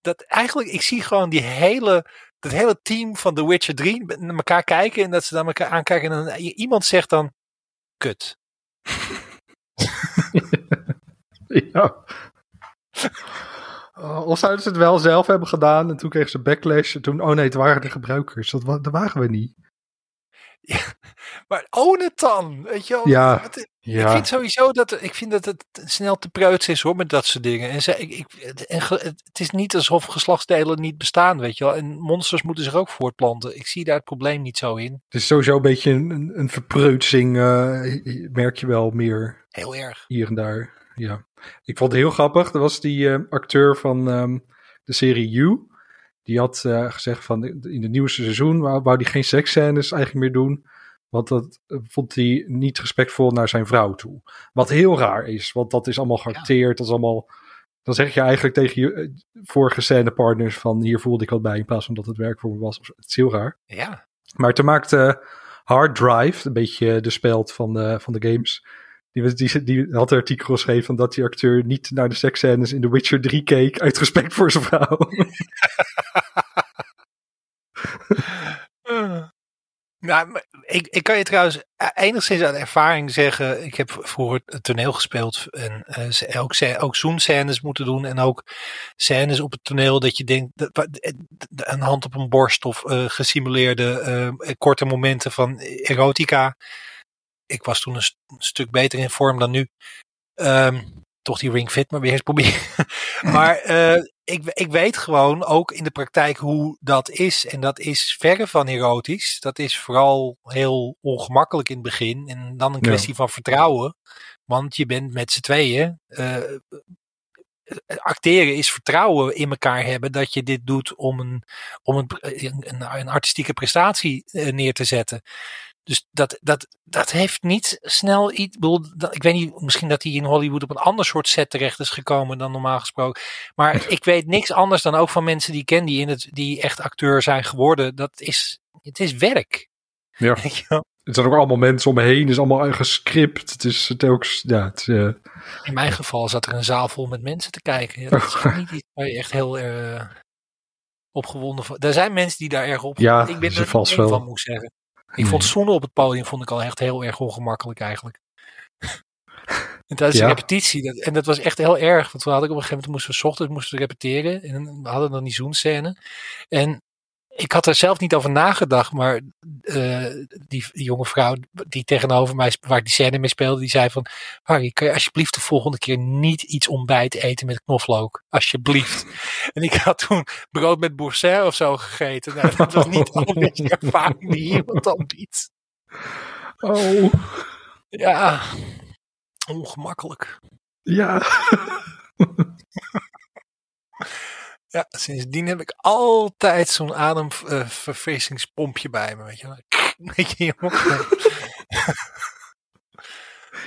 A: Dat eigenlijk, ik zie gewoon die hele, dat hele team van The Witcher 3 naar elkaar kijken en dat ze naar elkaar aankijken en dan iemand zegt dan: Kut.
B: ja. Oh, of zouden ze het wel zelf hebben gedaan en toen kregen ze backlash. En toen, oh nee, het waren de gebruikers. Dat, dat waren we niet.
A: Ja, maar own het dan, weet je wel.
B: Ja, ja.
A: Ik vind sowieso dat, ik vind dat het snel te preuts is hoor, met dat soort dingen. En, ze, ik, ik, het is niet alsof geslachtsdelen niet bestaan, weet je wel. En monsters moeten zich ook voortplanten. Ik zie daar het probleem niet zo in.
B: Het is sowieso een beetje een, een verpreutsing, uh, merk je wel meer.
A: Heel erg.
B: Hier en daar, ja. Ik vond het heel grappig, dat was die uh, acteur van um, de serie You. Die had uh, gezegd van in het nieuwste seizoen wou, wou die geen seksscènes eigenlijk meer doen. Want dat eh, vond hij niet respectvol naar zijn vrouw toe. Wat heel raar is, want dat is allemaal geacteerd. Dat is allemaal. Dan zeg je eigenlijk tegen je eh, vorige scènepartners van hier voelde ik wat bij in plaats van dat het werk voor me was. Het is heel raar.
A: Ja.
B: Maar toen maakte Hard Drive, een beetje de speld van de, van de games. Die, die, die had een artikel geschreven van dat die acteur niet naar de seksscènes in The Witcher 3 keek uit respect voor zijn vrouw.
A: Nou, ik, ik kan je trouwens e-, enigszins uit ervaring zeggen. Ik heb vroeger het toneel gespeeld en uh, ook, ook zoenscènes moeten doen. En ook scènes op het toneel dat je denkt, dat, een hand op een borst of uh, gesimuleerde korte momenten van erotica. Ik was toen een, st een stuk beter in vorm dan nu. Um, toch die Ring Fit maar weer eens proberen. maar uh, ik, ik weet gewoon ook in de praktijk hoe dat is. En dat is verre van erotisch. Dat is vooral heel ongemakkelijk in het begin. En dan een kwestie van vertrouwen. Want je bent met z'n tweeën. Uh, acteren is vertrouwen in elkaar hebben dat je dit doet om een, om een, een, een artistieke prestatie neer te zetten. Dus dat, dat, dat heeft niet snel iets. Ik weet niet, misschien dat hij in Hollywood op een ander soort set terecht is gekomen dan normaal gesproken. Maar ik weet niks anders dan ook van mensen die ik ken die, in het, die echt acteur zijn geworden. Dat is, het is werk.
B: Ja. Het zijn ook allemaal mensen om me heen. Het is allemaal. Het is het ook. Ja, het, uh...
A: In mijn geval zat er een zaal vol met mensen te kijken. Ja, dat is niet iets waar je echt heel uh, opgewonden van. Er zijn mensen die daar erg op.
B: Ja,
A: ik ben
B: er vast wel.
A: van, moet zeggen. Ik vond zoenen op het podium vond ik al echt heel erg ongemakkelijk eigenlijk. en tijdens de repetitie, dat, en dat was echt heel erg. Want we hadden op een gegeven moment moesten we s ochtends moesten we repeteren. En we hadden dan die zoenscène. En ik had er zelf niet over nagedacht, maar uh, die, die, jonge vrouw die tegenover mij, waar ik die scène mee speelde, die zei van, Harry, kan je alsjeblieft de volgende keer niet iets ontbijt eten met knoflook? Alsjeblieft. En ik had toen brood met boursin of zo gegeten. Nou, dat was niet al die ervaring die iemand dan biedt.
B: Oh.
A: Ja, ongemakkelijk.
B: Ja.
A: Ja, sindsdien heb ik altijd zo'n ademverfrissingspompje bij me. Weet je, weet je,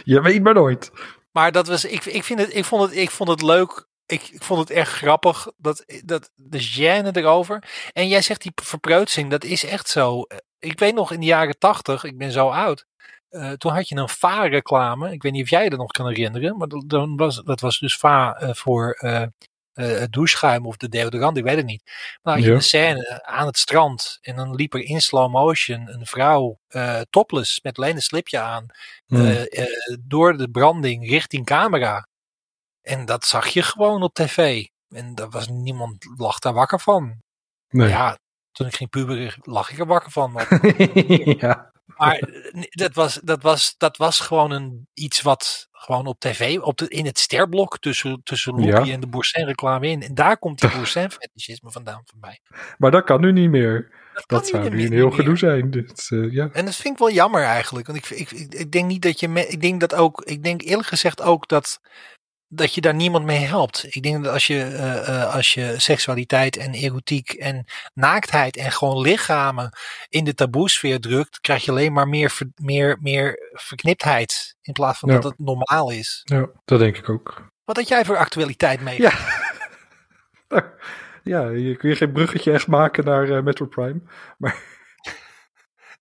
B: je weet maar nooit.
A: Maar dat was, ik, ik, vind het, ik, vond het, ik vond het leuk ik, ik vond het erg grappig, dat, dat, de gêne erover. En jij zegt die verpreutsing, dat is echt zo. Ik weet nog in de jaren tachtig, ik ben zo oud. eh, toen had je een VA-reclame. Ik weet niet of jij dat nog kan herinneren. Maar dat, dan was, dat was dus VA eh, voor eh, het doucheschuim of de deodorant. Ik weet het niet. Maar je
B: Ja.
A: een scène aan het strand. En dan liep er in slow motion een vrouw eh, topless met alleen een slipje aan.
B: Hmm.
A: eh, eh, door de branding richting camera. En dat zag je gewoon op tv. En daar was niemand lag daar wakker van.
B: nee.
A: Ja, toen ik ging puberen lag ik er wakker van. Maar,
B: ja.
A: maar eh, dat, was, dat, was, dat was gewoon een, iets wat gewoon op tv, op de, in het sterblok tussen, tussen Loekie
B: Ja.
A: en de Boursin reclame in. En daar komt die Boursin fetischisme vandaan voor mij.
B: Maar dat kan nu niet meer.
A: Dat,
B: zou
A: nu
B: een heel
A: meer.
B: gedoe zijn. Dus, ja.
A: En dat vind ik wel jammer eigenlijk. Want ik, ik, ik, ik denk niet dat je. Me, ik denk dat ook. Ik denk eerlijk gezegd ook dat. Dat je daar niemand mee helpt. Ik denk dat als je, eh, eh, als je seksualiteit en erotiek en naaktheid en gewoon lichamen in de taboesfeer drukt, krijg je alleen maar meer, meer, meer verkniptheid. In plaats van
B: Ja.
A: dat het normaal is.
B: ja, dat denk ik ook.
A: Wat had jij voor actualiteit mee?
B: Ja. Ja, je kun je geen bruggetje echt maken naar eh, Metro Prime.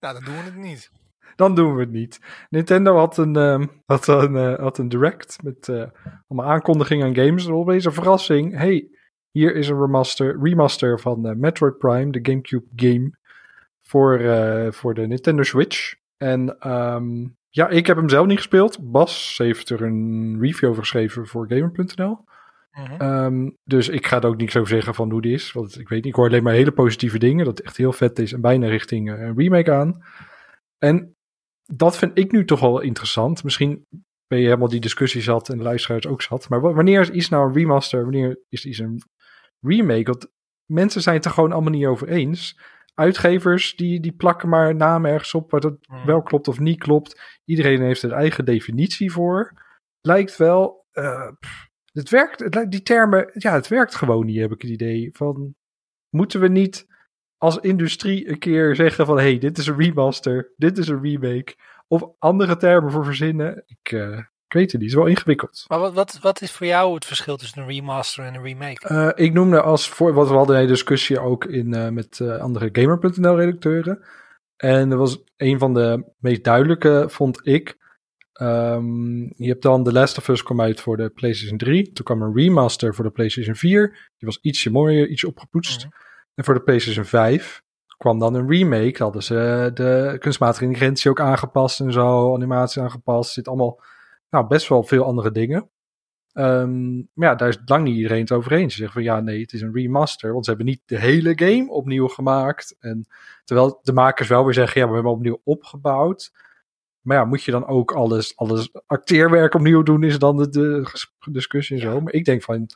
A: Nou, dan doen we het niet.
B: Dan doen we het niet. Nintendo had een, ehm, had een, eh, had een direct met eh, allemaal aankondigingen aan games. En opeens een verrassing. Hey, hier is een remaster, remaster van eh, Metroid Prime, de GameCube game, voor, voor de Nintendo Switch. En ehm, ja, ik heb hem zelf niet gespeeld. Bas heeft er een review over geschreven voor Gamer.nl.
A: Mhm.
B: Ehm, dus ik ga er ook niks over zeggen van hoe die is. Want ik weet niet, ik hoor alleen maar hele positieve dingen. Dat het echt heel vet is en bijna richting een remake aan. En dat vind ik nu toch wel interessant. Misschien ben je helemaal die discussie zat en de luisteraars ook zat. Maar wa- wanneer is iets nou een remaster? Wanneer is iets een remake? Want mensen zijn het er gewoon allemaal niet over eens. Uitgevers die, die plakken maar namen ergens op waar dat
A: Hmm.
B: wel klopt of niet klopt. Iedereen heeft een eigen definitie voor. Lijkt wel. eh, het werkt, het, die termen, ja, het werkt gewoon niet, heb ik het idee. Van, moeten we niet als industrie een keer zeggen van, hey, dit is een remaster, dit is een remake, of andere termen voor verzinnen? Ik, eh, ik weet het niet, het is wel ingewikkeld.
A: Maar wat, wat, wat is voor jou het verschil tussen een remaster en een remake?
B: Eh, ik noemde als voor, wat we hadden een discussie ook in, eh, met andere Gamer.nl redacteuren. En er was een van de meest duidelijke, vond ik. Ehm, je hebt dan The Last of Us kwam uit voor de PlayStation 3. Toen kwam een remaster voor de PlayStation 4. Die was ietsje mooier, iets opgepoetst.
A: Mhm.
B: En voor de PlayStation 5 kwam dan een remake. Hadden ze de kunstmatige intelligentie ook aangepast en zo. Animatie aangepast. Zit allemaal nou, best wel veel andere dingen. Ehm, maar ja, daar is lang niet iedereen het over eens. Ze zeggen van ja, nee, het is een remaster. Want ze hebben niet de hele game opnieuw gemaakt. En terwijl de makers wel weer zeggen, ja, we hebben hem opnieuw opgebouwd. Maar ja, moet je dan ook alles, alles acteerwerk opnieuw doen, is dan de, de discussie en zo. Maar ik denk van,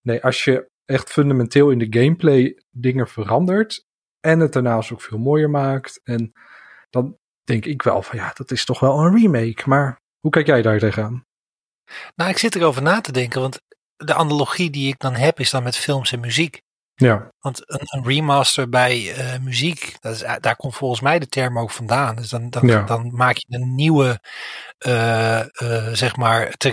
B: nee, als je echt fundamenteel in de gameplay dingen verandert. En het daarnaast ook veel mooier maakt. En dan denk ik wel van ja, dat is toch wel een remake. Maar hoe kijk jij daar tegenaan?
A: Nou, ik zit erover na te denken, want de analogie die ik dan heb is dan met films en muziek.
B: Ja,
A: Want een, een remaster bij eh, muziek, dat is, daar komt volgens mij de term ook vandaan. Dus dan, dan,
B: Ja.
A: dan maak je een nieuwe, eh, eh, zeg maar, te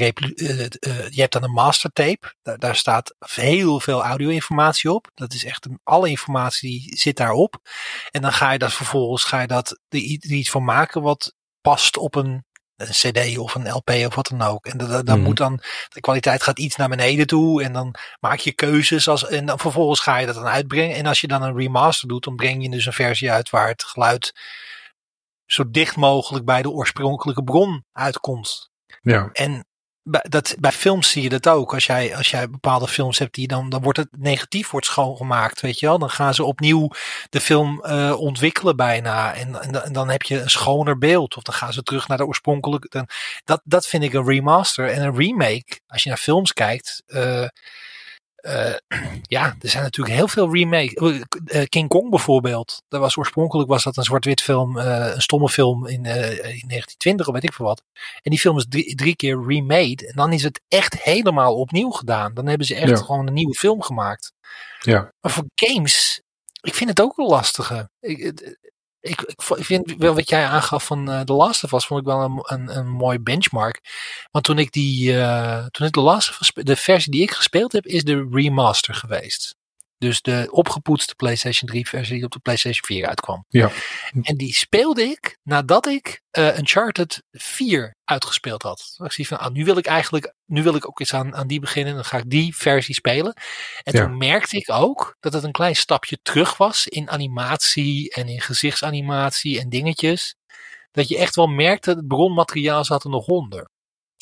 A: je hebt dan een mastertape. Daar, daar staat heel veel audio-informatie op. Dat is echt, een, alle informatie die zit daarop. En dan ga je dat vervolgens, ga je dat, er iets van maken wat past op een, een cd of een lp of wat dan ook. En dan
B: Mhm.
A: moet dan, de kwaliteit gaat iets naar beneden toe en dan maak je keuzes als, en dan vervolgens ga je dat dan uitbrengen. En als je dan een remaster doet, dan breng je dus een versie uit waar het geluid zo dicht mogelijk bij de oorspronkelijke bron uitkomt.
B: ja,
A: En bij, dat, bij films zie je dat ook. Als jij, als jij bepaalde films hebt die dan, dan wordt het negatief wordt schoongemaakt, weet je wel. Dan gaan ze opnieuw de film eh, ontwikkelen bijna. En, en, dan- heb je een schoner beeld. Of dan gaan ze terug naar de oorspronkelijke. Dan, dat, dat vind ik een remaster. En een remake, als je naar films kijkt. eh, eh, ja, er zijn natuurlijk heel veel remakes. Eh, King Kong bijvoorbeeld. Dat was oorspronkelijk was dat een zwart-wit film, eh, een stomme film in, eh, in 1920 of weet ik veel wat. En die film is drie, drie keer remade. En dan is het echt helemaal opnieuw gedaan. Dan hebben ze echt
B: Ja.
A: gewoon een nieuwe film gemaakt.
B: ja.
A: Maar voor games, ik vind het ook wel lastige. Ik, ik, ik, vind wel wat jij aangaf van eh The Last of Us, vond ik wel een, een, mooi benchmark. Want toen ik die, eh, toen ik The Last of Us, de versie die ik gespeeld heb, is de remaster geweest. Dus de opgepoetste PlayStation 3 versie die op de PlayStation 4 uitkwam.
B: Ja.
A: En die speelde ik nadat ik eh Uncharted 4 uitgespeeld had. Ik zie van, ah, nu wil ik eigenlijk, nu wil ik ook eens aan, aan die beginnen. Dan ga ik die versie spelen. En
B: Ja.
A: toen merkte ik ook dat het een klein stapje terug was in animatie en in gezichtsanimatie en dingetjes. Dat je echt wel merkte, het bronmateriaal zat er nog onder.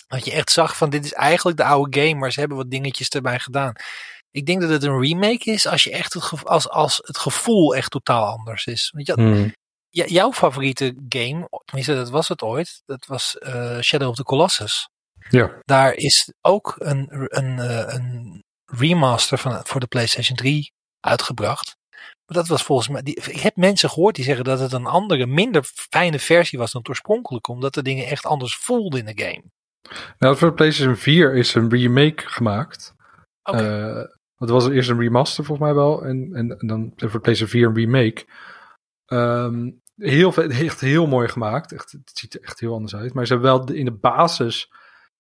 A: Dat je echt zag van dit is eigenlijk de oude game, maar ze hebben wat dingetjes erbij gedaan. Ik denk dat het een remake is als, je echt het, als, als het gevoel echt totaal anders is. Want je,
B: Hmm.
A: jouw favoriete game, tenminste dat was het ooit, dat was eh, Shadow of the Colossus.
B: Ja.
A: Daar is ook een, een, eh, een remaster van, voor de PlayStation 3 uitgebracht. Maar dat was volgens mij. Die, ik heb mensen gehoord die zeggen dat het een andere, minder fijne versie was dan het oorspronkelijke. Omdat de dingen echt anders voelden in de game.
B: Nou, voor de PlayStation 4 is een remake gemaakt.
A: Oké.
B: Eh, want was eerst een remaster volgens mij wel. En, en, dan voor PlayStation 4 een remake. Ehm, heel, echt heel mooi gemaakt. Echt, het ziet er echt heel anders uit. Maar ze hebben wel in de basis,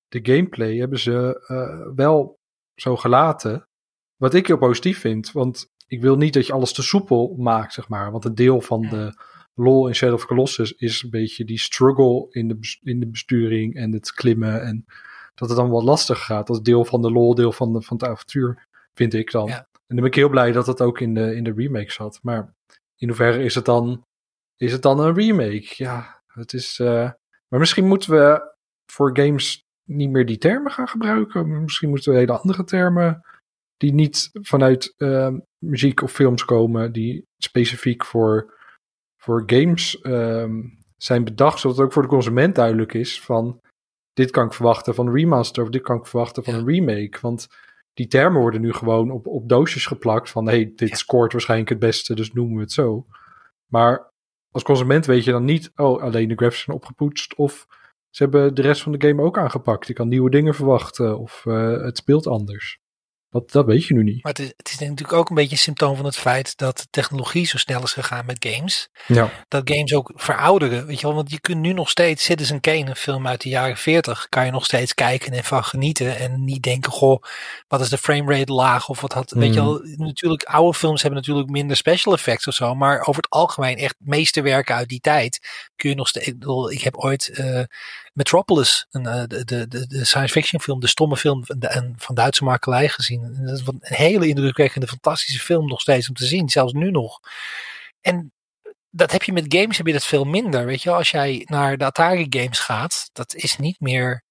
B: de gameplay, hebben ze eh, wel zo gelaten. Wat ik heel positief vind. Want ik wil niet dat je alles te soepel maakt, zeg maar. Want een deel van de lol in Shadow of Colossus is een beetje die struggle in de, in de besturing en het klimmen. En dat het dan wat lastig gaat. Dat deel van de lol, deel van, de, van het avontuur, vind ik dan.
A: Ja.
B: En dan ben ik heel blij dat dat ook in de, in de remake zat. Maar in hoeverre is het dan, is het dan een remake? Ja, het is... eh, maar misschien moeten we voor games niet meer die termen gaan gebruiken. Misschien moeten we hele andere termen die niet vanuit eh, muziek of films komen, die specifiek voor, voor games ehm, zijn bedacht, zodat het ook voor de consument duidelijk is van dit kan ik verwachten van een remaster of dit kan ik verwachten van
A: Ja.
B: een remake. Want die termen worden nu gewoon op, op doosjes geplakt van hey, dit
A: Ja.
B: scoort waarschijnlijk het beste, dus noemen we het zo. Maar als consument weet je dan niet, oh, alleen de graphics zijn opgepoetst of ze hebben de rest van de game ook aangepakt. Je kan nieuwe dingen verwachten of eh, het speelt anders. Dat, dat weet je nu niet.
A: Maar het is, het is natuurlijk ook een beetje een symptoom van het feit dat de technologie zo snel is gegaan met games.
B: Ja,
A: dat games ook verouderen. Weet je wel, want je kunt nu nog steeds Citizen Kane, een film uit de jaren 40, kan je nog steeds kijken en van genieten. En niet denken, goh, wat is de framerate laag? Of wat had. Weet je
B: Mm.
A: wel, natuurlijk, oude films hebben natuurlijk minder special effects of zo. Maar over het algemeen echt meesterwerken uit die tijd kun je nog steeds. Ik, bedoel, ik heb ooit eh, Metropolis, eh, de, de, de, science fiction film, de stomme film van, de, van Duitse makelij gezien. En dat is een hele indrukwekkende, fantastische film nog steeds om te zien, zelfs nu nog. En dat heb je met games heb je dat veel minder. Weet je, als jij naar de Atari games gaat, dat is niet meer.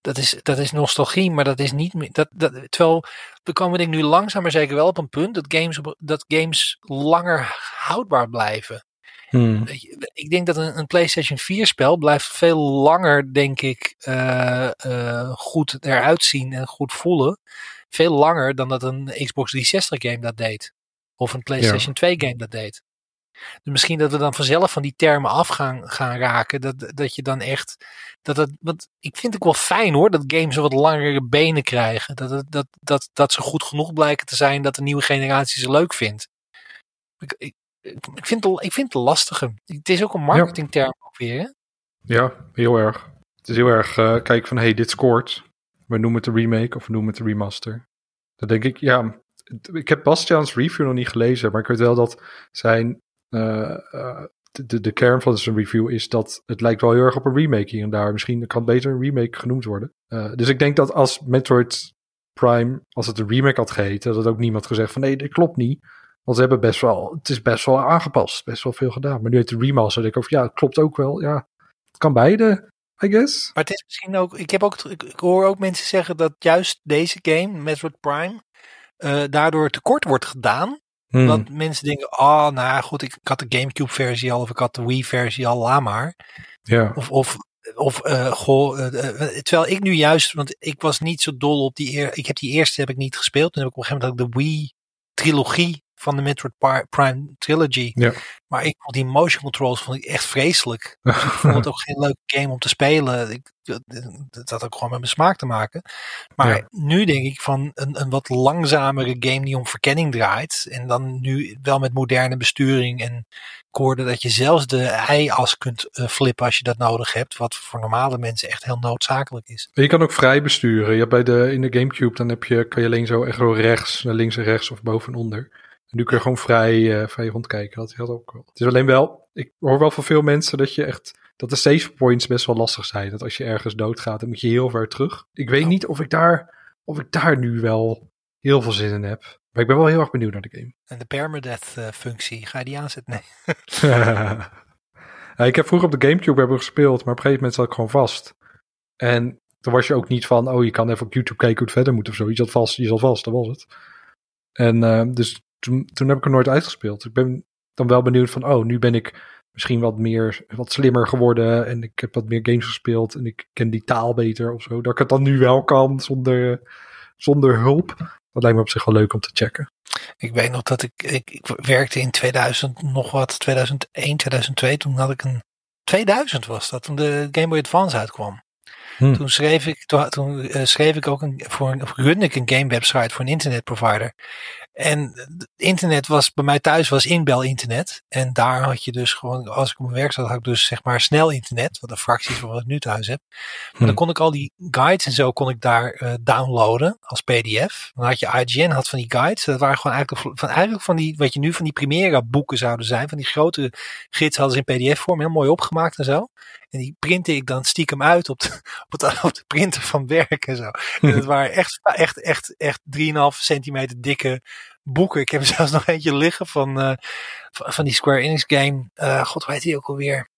A: Dat is, dat is nostalgie, maar dat is niet meer. Dat, dat, terwijl we komen denk ik nu langzaam maar zeker wel op een punt dat games, dat games langer houdbaar blijven.
B: Hmm.
A: Ik denk dat een, een PlayStation 4 spel blijft veel langer, denk ik, eh, eh, goed eruit zien en goed voelen. Veel langer dan dat een Xbox 360 game dat deed. Of een PlayStation 2 game dat deed. Dus misschien dat we dan vanzelf van die termen af gaan, gaan raken. Dat, dat je dan echt. Dat het, want ik vind het wel fijn hoor, dat games wat langere benen krijgen. Dat, het- dat, dat, dat ze goed genoeg blijken te zijn dat de nieuwe generatie ze leuk vindt. Ik, ik, ik, vind, het, ik vind het lastige. Het is ook een marketingterm ook weer.
B: Ja, heel erg. Het is heel erg eh, kijken van, hey, dit scoort. We noemen het de remake of we noemen het de remaster. Dan denk ik, ja, ik heb Bastiaan's review nog niet gelezen, maar ik weet wel dat zijn, eh, eh, de, de, kern van zijn review is dat het lijkt wel heel erg op een remake hier en daar. Misschien kan het beter een remake genoemd worden. Dus ik denk dat als Metroid Prime, als het een remake had geheten, dat ook niemand gezegd van, nee, dit klopt niet. Want ze hebben best wel, het is best wel aangepast, best wel veel gedaan. Maar nu heeft de remaster, denk ik over, ja, het klopt ook wel, ja. Het kan beide, I guess.
A: Maar het is misschien ook. Ik, heb ook ik, hoor ook mensen zeggen dat juist deze game, Metroid Prime, eh, daardoor tekort wordt gedaan.
B: Hmm.
A: Dat mensen denken: oh, nou goed, ik, ik had de GameCube-versie al of ik had de Wii-versie al, laat maar.
B: Ja,
A: Of, of, of eh, goh, eh, terwijl ik nu juist, want ik was niet zo dol op die eer, ik heb die eerste heb ik niet gespeeld. Toen heb ik op een gegeven moment ook de Wii-trilogie van de Metroid Prime Trilogy.
B: Ja.
A: Maar ik vond die motion controls vond ik echt vreselijk. Dus ik vond het ook geen leuke game om te spelen. Ik, dat, had ook gewoon met mijn smaak te maken. Maar
B: Ja.
A: nu denk ik van een, een wat langzamere game die om verkenning draait. En dan nu wel met moderne besturing. En ik hoorde dat je zelfs de ei-as kunt eh, flippen als je dat nodig hebt. Wat voor normale mensen echt heel noodzakelijk is.
B: Je kan ook vrij besturen. Je hebt bij de, in de Gamecube dan heb je, kan je alleen zo echt rechts, naar links en rechts of boven en onder. En nu kun je gewoon vrij, eh, vrij rondkijken. Dat had ook wel. Het is alleen wel, ik hoor wel van veel mensen dat je echt, dat de save points best wel lastig zijn. Dat als je ergens doodgaat, dan moet je heel ver terug. Ik weet niet of ik daar, of ik daar nu wel heel veel zin in heb. Maar ik ben wel heel erg benieuwd naar de game.
A: En de permadeath eh, functie, ga je die aanzetten? Nee.
B: ja, ik heb vroeger op de Gamecube hebben gespeeld, maar op een gegeven moment zat ik gewoon vast. En toen was je ook niet van, oh, je kan even op YouTube kijken hoe het verder moet of zo. Je zat vast, je zat vast, dat was het. En eh, dus toen, toen heb ik er nooit uitgespeeld. Ik ben dan wel benieuwd van, oh, nu ben ik misschien wat meer, wat slimmer geworden en ik heb wat meer games gespeeld en ik ken die taal beter of zo. Dat ik het dan nu wel kan zonder, zonder hulp. Dat lijkt me op zich wel leuk om te checken.
A: Ik weet nog dat ik, ik, ik werkte in 2000 nog wat, 2001, 2002. Toen had ik een, 2000 was dat, toen de Game Boy Advance uitkwam.
B: Hmm.
A: Toen schreef ik, toen, toen eh, schreef ik ook een, voor een, of runde ik een game website voor een internetprovider. En het internet was, bij mij thuis was inbel internet. En daar had je dus gewoon, als ik op mijn werk zat, had ik dus zeg maar snel internet. Wat een fractie is van wat ik nu thuis heb. Maar dan
B: Hmm.
A: kon ik al die guides en zo kon ik daar eh, downloaden als pdf. Dan had je IGN had van die guides. Dat waren gewoon eigenlijk van, eigenlijk van die, wat je nu van die Primera boeken zouden zijn. Van die grote gids hadden ze in pdf vorm heel mooi opgemaakt en zo. En die printte ik dan stiekem uit op de, op op de printer van werk en zo. En dat waren echt, echt, echt, echt 3,5 centimeter dikke boeken. Ik heb er zelfs nog eentje liggen van, eh, van, van die Square Enix game. Eh, God, hoe heet die ook alweer?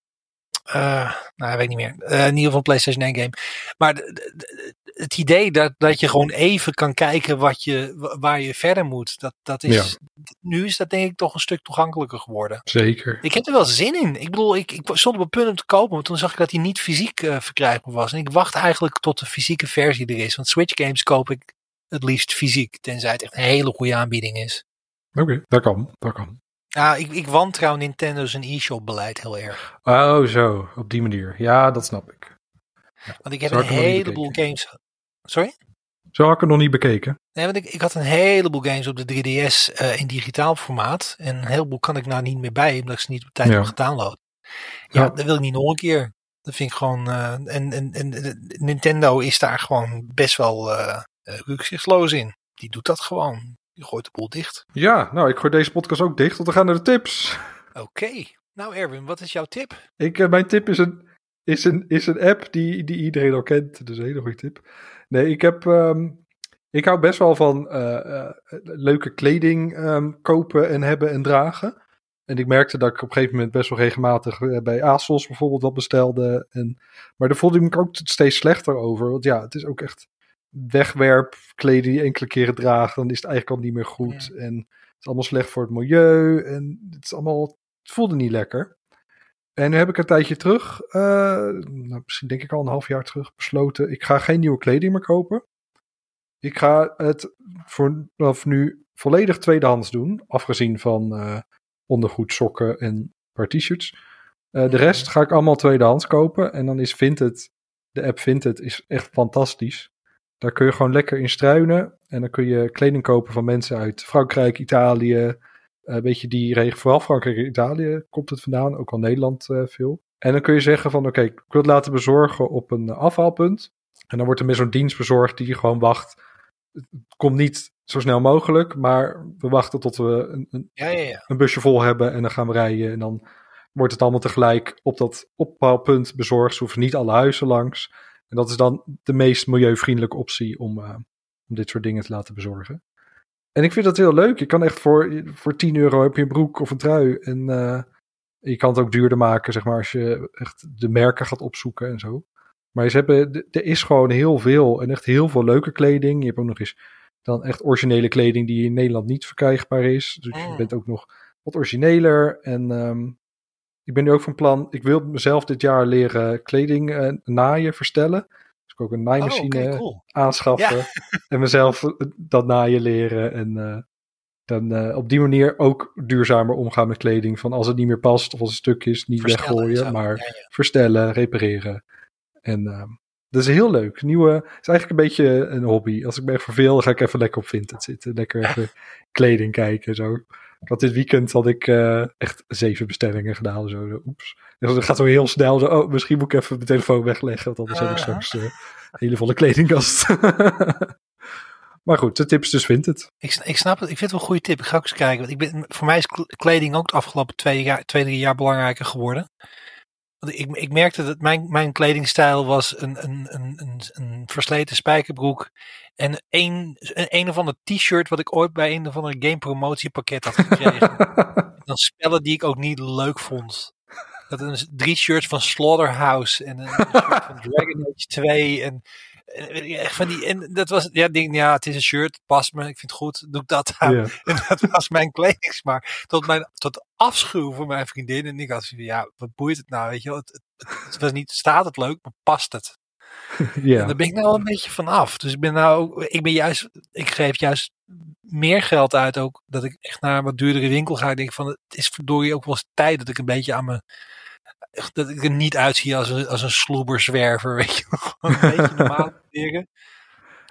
A: Eh, nou, ik weet niet meer. Eh, in ieder geval een PlayStation 1 game. Maar het idee dat, dat je gewoon even kan kijken wat je, wa- waar je verder moet. Dat, dat is, Nu is dat denk ik toch een stuk toegankelijker geworden.
B: Zeker.
A: Ik heb er wel zin in. Ik bedoel, ik, ik stond op het punt om te kopen. Maar toen zag ik dat hij niet fysiek eh, verkrijgbaar was. En ik wacht eigenlijk tot de fysieke versie er is. Want Switch games koop ik het liefst fysiek. Tenzij het echt een hele goede aanbieding is.
B: Oké, dat kan, dat kan.
A: Ja, ik, ik wantrouw Nintendo's en e-shop beleid heel erg.
B: Oh, zo, op die manier. Ja, dat snap ik.
A: Want ik heb een heleboel games. Sorry?
B: Zo had ik het nog niet bekeken.
A: Nee, want ik, ik had een heleboel games op de 3DS eh, in digitaal formaat. En een heleboel kan ik nou niet meer bij, omdat ik ze niet op tijd
B: Ja.
A: heb gedownload. Ja,
B: Ja.
A: dat wil ik niet nog een keer. Dat vind ik gewoon. eh, en, en, en de- Nintendo is daar gewoon best wel eh eh, rukzichtsloos in. Die doet dat gewoon. Die gooit de boel dicht.
B: Ja, nou, ik gooi deze podcast ook dicht, want we gaan naar de tips.
A: Oké. Nou, Erwin, wat is jouw tip?
B: Ik, eh, mijn tip is een, is een, is een app die, die iedereen al kent. Dus een hele goede tip. Nee, ik heb... ehm, ik hou best wel van eh, eh, leuke kleding ehm, kopen en hebben en dragen. En ik merkte dat ik op een gegeven moment best wel regelmatig bij ASOS bijvoorbeeld wat bestelde. En, maar daar voelde ik me ook steeds slechter over. Want ja, het is ook echt wegwerp kleding enkele keren draagt. Dan is het eigenlijk al niet meer goed. En het is allemaal slecht voor het milieu. En het is allemaal... Het voelde niet lekker. En nu heb ik een tijdje terug, eh, nou, misschien denk ik al een half jaar terug, besloten. Ik ga geen nieuwe kleding meer kopen. Ik ga het vanaf nu volledig tweedehands doen. Afgezien van eh, ondergoed, sokken en een paar t-shirts. Eh, de rest ga ik allemaal tweedehands kopen. En dan is Vinted, de app Vinted, is echt fantastisch. Daar kun je gewoon lekker in struinen. En dan kun je kleding kopen van mensen uit Frankrijk, Italië, een beetje die regio, vooral Frankrijk en Italië komt het vandaan, ook al Nederland eh, veel. En dan kun je zeggen van oké, ik wil het laten bezorgen op een eh, afhaalpunt. En dan wordt er met zo'n dienst bezorgd die gewoon wacht. Het komt niet zo snel mogelijk, maar we wachten tot we een, een,
A: Ja, ja, ja.
B: een busje vol hebben en dan gaan we rijden. En dan wordt het allemaal tegelijk op dat ophaalpunt bezorgd. Ze hoeven niet alle huizen langs. En dat is dan de meest milieuvriendelijke optie om, eh, om dit soort dingen te laten bezorgen. En ik vind dat heel leuk. Je kan echt voor, voor 10 euro heb je een broek of een trui. En eh, je kan het ook duurder maken, zeg maar, als je echt de merken gaat opzoeken en zo. Maar ze hebben, er is gewoon heel veel en echt heel veel leuke kleding. Je hebt ook nog eens dan echt originele kleding die in Nederland niet verkrijgbaar is. Dus je
A: Mm.
B: bent ook nog wat origineler. En ehm, ik ben nu ook van plan, ik wil mezelf dit jaar leren kleding eh, naaien, verstellen. Dus ik ook een
A: Oh,
B: naaimachine
A: cool.
B: aanschaffen. En mezelf eh, dat naaien leren. En eh, Dan op die manier ook duurzamer omgaan met kleding. Van als het niet meer past of als het stuk is, niet
A: Verstellen
B: weggooien, maar
A: Ja, ja.
B: verstellen, repareren. En ehm, dat is heel leuk. Nieuwe, het is eigenlijk een beetje een hobby. Als ik me echt verveel, dan ga ik even lekker op Vinted zitten. Lekker even kleding kijken. Zo. Ik had dit weekend had ik eh, echt zeven bestellingen gedaan. Zo, zo, oeps. Dus dat gaat zo heel snel. Zo, oh, misschien moet ik even mijn telefoon wegleggen. Want anders heb ik
A: Aha.
B: straks eh, een hele volle kledingkast. maar goed, de tips dus.
A: Ik, sn- ik snap het. Ik vind het wel een goede tip. Ik ga ook eens kijken. Want ik ben, voor mij is kl- kleding ook de afgelopen twee, jaar, twee drie jaar belangrijker geworden. Want ik, ik merkte dat mijn, mijn kledingstijl was een, een, een, een, versleten spijkerbroek. En een, een, een of ander t-shirt wat ik ooit bij een of ander game promotiepakket had gekregen. dan spellen die ik ook niet leuk vond. Dat een, drie shirts van Slaughterhouse en een shirt van Dragon Age 2 en, echt van die en dat was ja, ik denk ja, het is een shirt, past me, ik vind het goed, doe ik dat aan. En dat was mijn kledingssmaak. Tot mijn tot afschuw voor mijn vriendin en ik had van ja, wat boeit het nou, weet je wel? Het, het, het was niet staat het leuk, maar past het. En
B: ja.
A: daar ben ik nou wel een beetje van af. Dus ik ben nou ik ben juist, ik geef juist meer geld uit ook. Dat ik echt naar een wat duurdere winkel ga. Ik denk van, het is verdorie ook wel eens tijd dat ik een beetje aan me, dat ik er niet uitzie als een, als een sloeberzwerver, weet je. Gewoon een beetje normaal leren.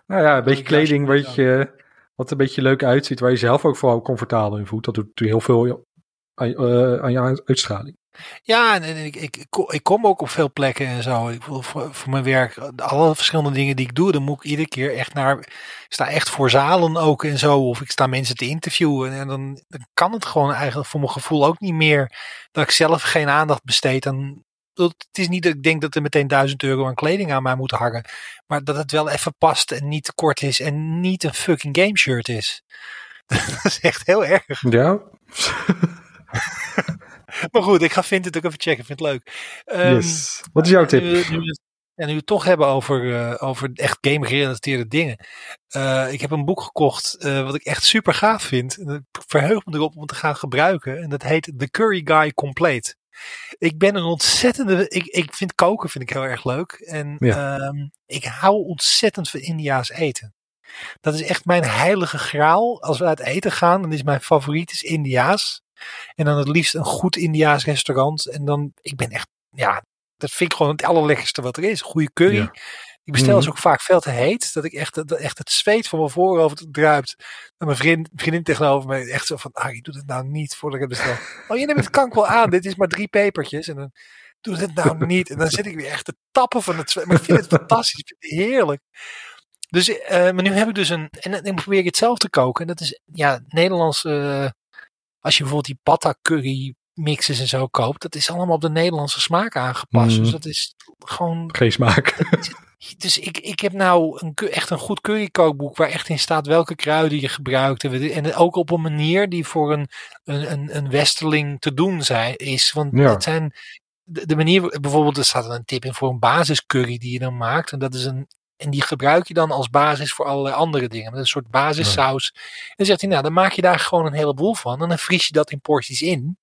B: Nou ja, een beetje kleding wat, je, wat er een beetje leuk uitziet, waar je zelf ook vooral comfortabel in voelt. Dat doet natuurlijk heel veel aan, eh, aan je uitstraling.
A: Ja, en, ik, ik, kom- ook op veel plekken en zo. Ik voor, voor mijn werk, alle verschillende dingen die ik doe, dan moet ik iedere keer echt naar. Ik sta echt voor zalen ook en zo. Of ik sta mensen te interviewen. En dan, dan kan het gewoon eigenlijk voor mijn gevoel ook niet meer dat ik zelf geen aandacht besteed aan. Het is niet dat ik denk dat er meteen duizend euro aan kleding aan mij moet hangen. Maar dat het wel even past en niet te kort is. En niet een fucking game shirt is. Dat is echt heel erg.
B: Ja,
A: Maar goed, ik ga Vinted ook even checken. Vind het leuk. Ehm,
B: yes. Wat is jouw tip?
A: Nu, nu, we het- ja, nu we het toch hebben over, eh, over echt game-gerelateerde dingen. Eh, ik heb een boek gekocht eh, wat ik echt super gaaf vind. En ik verheug me erop om het te gaan gebruiken. En dat heet The Curry Guy Complete. Ik ben een ontzettende. Ik, ik vind koken vind ik heel erg leuk. En
B: Ja.
A: ehm, ik hou ontzettend van Indiaas eten. Dat is echt mijn heilige graal. Als we uit eten gaan, dan is mijn favoriet is Indiaas. En dan het liefst een goed Indiaas restaurant. En dan, ik ben echt, ja, dat vind ik gewoon het allerlekkerste wat er is. Goede curry.
B: Ja.
A: Ik bestel ze ook vaak veel te heet. Dat ik echt, dat echt het zweet van mijn voorhoofd druipt. En mijn vriend, vriendin tegenover me echt zo van, ah, je doet het nou niet voordat ik het bestel. oh, je neemt het kan ik wel aan. Dit is maar drie pepertjes. En dan doe het nou niet. En dan zit ik weer echt te tappen van het zweet. Maar ik vind het fantastisch. Ik vind het heerlijk. Dus, eh, maar nu heb ik dus een, en dan probeer ik het zelf te koken. En dat is, ja, Nederlands, eh, als je bijvoorbeeld die patta curry mixes en zo koopt, dat is allemaal op de Nederlandse smaak aangepast.
B: Mhm.
A: Dus dat is gewoon
B: Geen smaak.
A: dus ik, ik heb nou een, echt een goed currykookboek waar echt in staat welke kruiden je gebruikt. En, ook op een manier die voor een, een, een, westerling te doen zijn, is. Want
B: Ja.
A: het zijn de, de manier, bijvoorbeeld er staat een tip in voor een basiscurry die je dan maakt. En dat is een, en die gebruik je dan als basis voor allerlei andere dingen. Met een soort basissaus. En dan zegt hij, nou dan maak je daar gewoon een heleboel van. En dan vries je dat in porties in.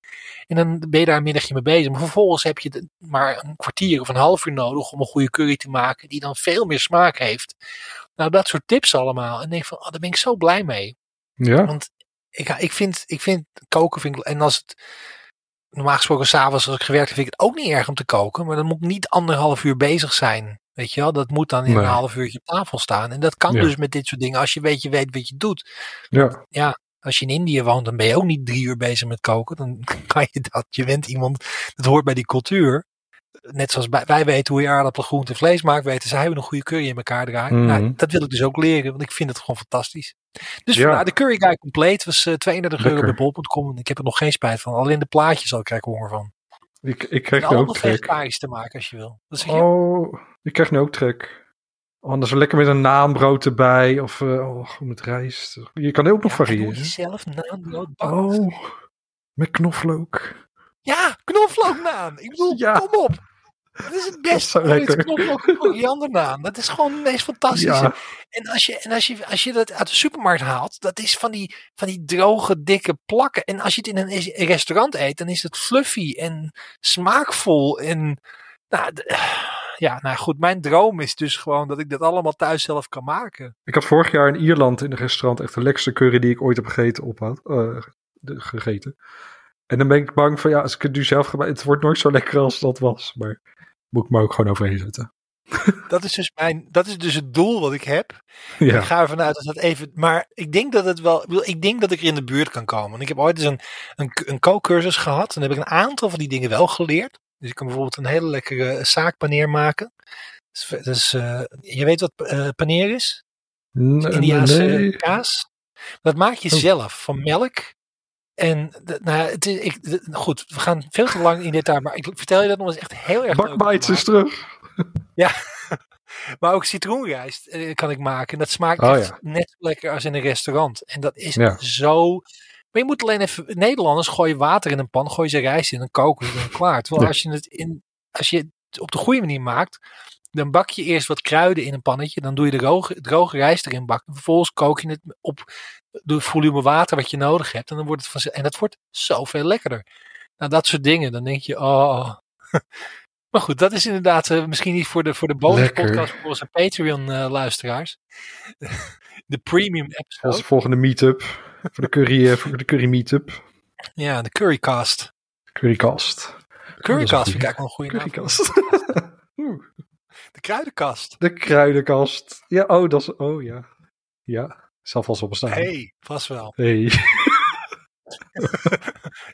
A: En dan ben je daar een middagje mee bezig. Maar vervolgens heb je maar een kwartier of een half uur nodig om een goede curry te maken. Die dan veel meer smaak heeft. Nou, dat soort tips allemaal. En denk van, oh, daar ben ik zo blij mee.
B: Ja,
A: Want ik, ik, vind, ik vind koken, vind ik, en als het normaal gesproken s'avonds als ik gewerkt heb, vind ik het ook niet erg om te koken. Maar dan moet ik niet anderhalf uur bezig zijn. Weet je wel, dat moet dan in
B: Nee.
A: een half uurtje op tafel staan. En dat kan
B: Ja.
A: dus met dit soort dingen als je weet, je weet wat je doet.
B: ja.
A: Als je in Indië woont, dan ben je ook niet drie uur bezig met koken. Dan kan je dat. Je bent iemand, dat hoort bij die cultuur. Net zoals wij, wij weten hoe je aardappelen, groente en vlees maakt, weten zij hoe een goede curry in elkaar draaien.
B: Mhm.
A: Nou, dat wil ik dus ook leren, want ik vind het gewoon fantastisch. Dus
B: Ja.
A: vandaar, de Curry Guy compleet was eh 32 euro
B: Lekker.
A: bij bol.com. En ik heb er nog geen spijt van. Alleen de plaatjes al krijg ik honger van.
B: Ik, ik krijg nu ook trek.
A: vegetarisch te maken als je wil. Wat zeg je?
B: Oh, ik krijg nu ook trek. Anders lekker met een naambrood erbij. Of uh, oh, met rijst. Je kan ook nog
A: ja,
B: variëren.
A: jezelf naambrood bakken.
B: Oh, met knoflook.
A: Ja, knoflooknaan. Ik bedoel,
B: Ja.
A: kom op. Dat is het beste
B: lekker.
A: Knoflook en koriandernaan. Dat is gewoon het meest fantastische.
B: Ja,
A: En, als je, en als, je, als je dat uit de supermarkt haalt, dat is van die, van die droge, dikke plakken. En als je het in een restaurant eet, dan is het fluffy en smaakvol. En nou, ja, nou goed, mijn droom is dus gewoon dat ik dat allemaal thuis zelf kan maken.
B: Ik had vorig jaar in Ierland in een restaurant echt de lekkerste curry die ik ooit heb gegeten op had, eh, gegeten. En dan ben ik bang van ja, als ik het nu zelf ga maken, het wordt nooit zo lekker als dat was. Maar moet ik me ook gewoon overheen zetten.
A: Dat is dus mijn, dat is dus het doel wat ik heb.
B: Ja,
A: Ik ga ervan uit dat dat even. Maar ik denk dat het wel. ik denk dat ik er in de buurt kan komen. Want ik heb ooit eens een, een, een kookcursus gehad. En dan heb ik een aantal van die dingen wel geleerd. Dus ik kan bijvoorbeeld een hele lekkere zaakpaneer maken. Dus, dus, eh, je weet wat eh, paneer is? Indiaanse
B: nee.
A: kaas. Dat maak je
B: Oh.
A: zelf van melk. En nou, ja, het is, ik, goed, we gaan veel te lang in detail. Maar ik vertel je dat nog eens echt heel erg.
B: Bakbites is terug.
A: Maar ook citroenrijst eh, kan ik maken. En dat smaakt
B: Oh,
A: echt
B: ja.
A: net zo lekker als in een restaurant. En dat is
B: Ja.
A: zo... Maar je moet alleen even... Nederlanders gooien water in een pan, gooien ze rijst in en koken ze dan klaar. Terwijl
B: Ja.
A: als je het in, als je het op de goede manier maakt, dan bak je eerst wat kruiden in een pannetje. Dan doe je de droge, droge rijst erin bakken. Vervolgens kook je het op de volume water wat je nodig hebt. En dan wordt het van, en dat wordt zoveel lekkerder. Nou, dat soort dingen. Dan denk je, oh... Maar goed, dat is inderdaad eh, misschien niet voor de, voor de bonus
B: Lekker.
A: podcast voor onze Patreon eh, luisteraars. de premium
B: Onze
A: episode.
B: volgende meetup. voor de curry, eh, voor de curry meetup.
A: Ja, de Currycast.
B: Currycast.
A: Currycast vind ik eigenlijk wel een goede naam. De kruidenkast.
B: de kruidenkast. Ja, oh, dat is. Oh ja. Ja, zal vast wel bestaan.
A: hey, vast wel.
B: Hey.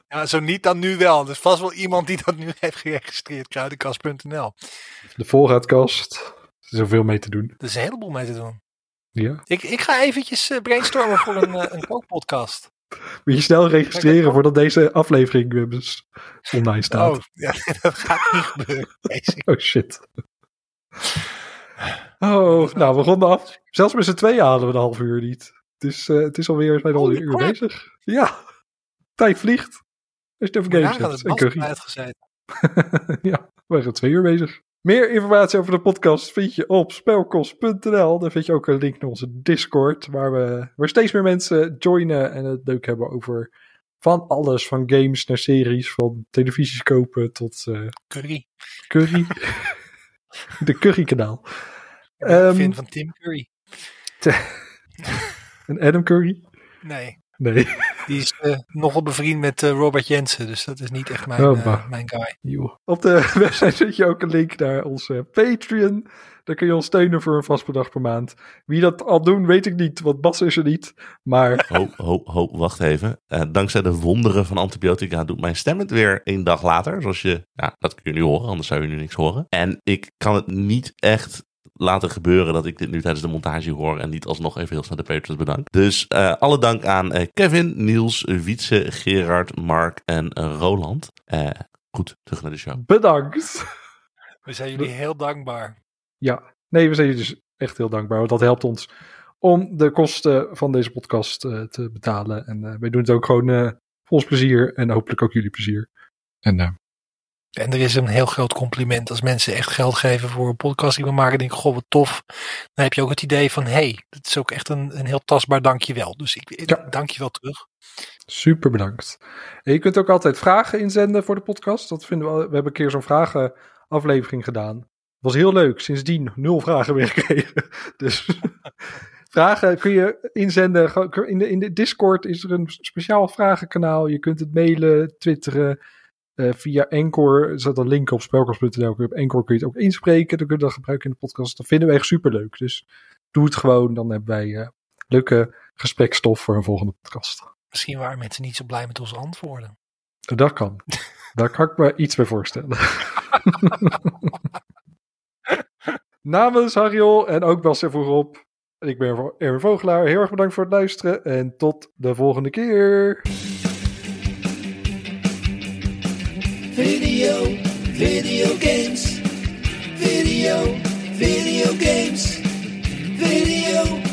A: Ja, zo niet dan nu wel. Er is vast wel iemand die dat nu heeft geregistreerd. Kruidenkast.nl.
B: De voorraadkast. Er is zoveel mee te doen.
A: Er is een heleboel mee te doen.
B: Ja.
A: Ik, ik ga eventjes eh, brainstormen voor een, eh, een kookpodcast.
B: Moet je snel registreren voordat deze aflevering eh, online staat.
A: Oh, ja, dat gaat niet gebeuren.
B: Oh shit. Oh, nou, we ronden af. Zelfs met z'n tweeën halen we de half uur niet. Het is, eh, het is alweer, alweer
A: Holy
B: een uur bezig. Ja, tijd vliegt. Als je het
A: Maar
B: games hebt.
A: uitgezet.
B: ja, we zijn twee uur bezig. Meer informatie over de podcast vind je op spelkost.nl. Daar vind je ook een link naar onze Discord, waar we waar steeds meer mensen joinen en het leuk hebben over van alles, van games naar series, van televisies kopen tot eh,
A: Curry.
B: curry. De currykanaal.
A: Ik ben een
B: Ehm,
A: fan van Tim Curry.
B: En Adam Curry?
A: Nee,
B: Nee.
A: die is eh, nogal bevriend met eh, Robert Jensen. Dus dat is niet echt mijn,
B: Oh,
A: eh, mijn guy.
B: Op de website zet je ook een link naar onze Patreon. Daar kun je ons steunen voor een vast bedrag per maand. Wie dat al doen, weet ik niet, want Bas is er niet. Maar
D: Ho, ho, ho, wacht even. Eh, dankzij de wonderen van antibiotica doet mijn stem het weer een dag later. Zoals je, ja, dat kun je nu horen, anders zou je nu niks horen. En ik kan het niet echt laten gebeuren dat ik dit nu tijdens de montage hoor en niet alsnog even heel snel de patrons bedank. Dus eh, alle dank aan eh, Kevin, Niels, Wietse, Gerard, Mark en eh, Roland. Eh, goed, terug naar de show.
B: bedankt.
A: We zijn jullie heel dankbaar.
B: Ja, nee, we zijn je dus echt heel dankbaar. Want dat helpt ons om de kosten van deze podcast eh, te betalen. En eh, wij doen het ook gewoon eh, voor ons plezier en hopelijk ook jullie plezier. En
A: En er is een heel groot compliment als mensen echt geld geven voor een podcast die we maken. denk ik, goh, wat tof. Dan heb je ook het idee van, hé, hey, dat is ook echt een, een heel tastbaar dankjewel. Dus ik,
B: Ja.
A: dank je wel terug.
B: Super bedankt. En je kunt ook altijd vragen inzenden voor de podcast. Dat vinden we, we hebben een keer zo'n vragenaflevering gedaan. Was heel leuk. Sindsdien nul vragen meer gekregen. Dus vragen kun je inzenden. In de, in de Discord is er een speciaal vragenkanaal. Je kunt het mailen, twitteren. Eh, via Anchor er staat een link op spelkast.nl. Op Anchor kun je het ook inspreken. Dan kun je dat gebruiken in de podcast. Dat vinden we echt super leuk. Dus doe het gewoon. Dan hebben wij eh, leuke gesprekstof voor een volgende podcast.
A: Misschien waren mensen niet zo blij met onze antwoorden.
B: Dat kan. Daar kan ik me iets bij voorstellen. Namens Hariol en ook Bas er voorop. Ik ben Erwin Vogelaar. Heel erg bedankt voor het luisteren. En tot de volgende keer.
C: Video, video games. Video, video games. Video, video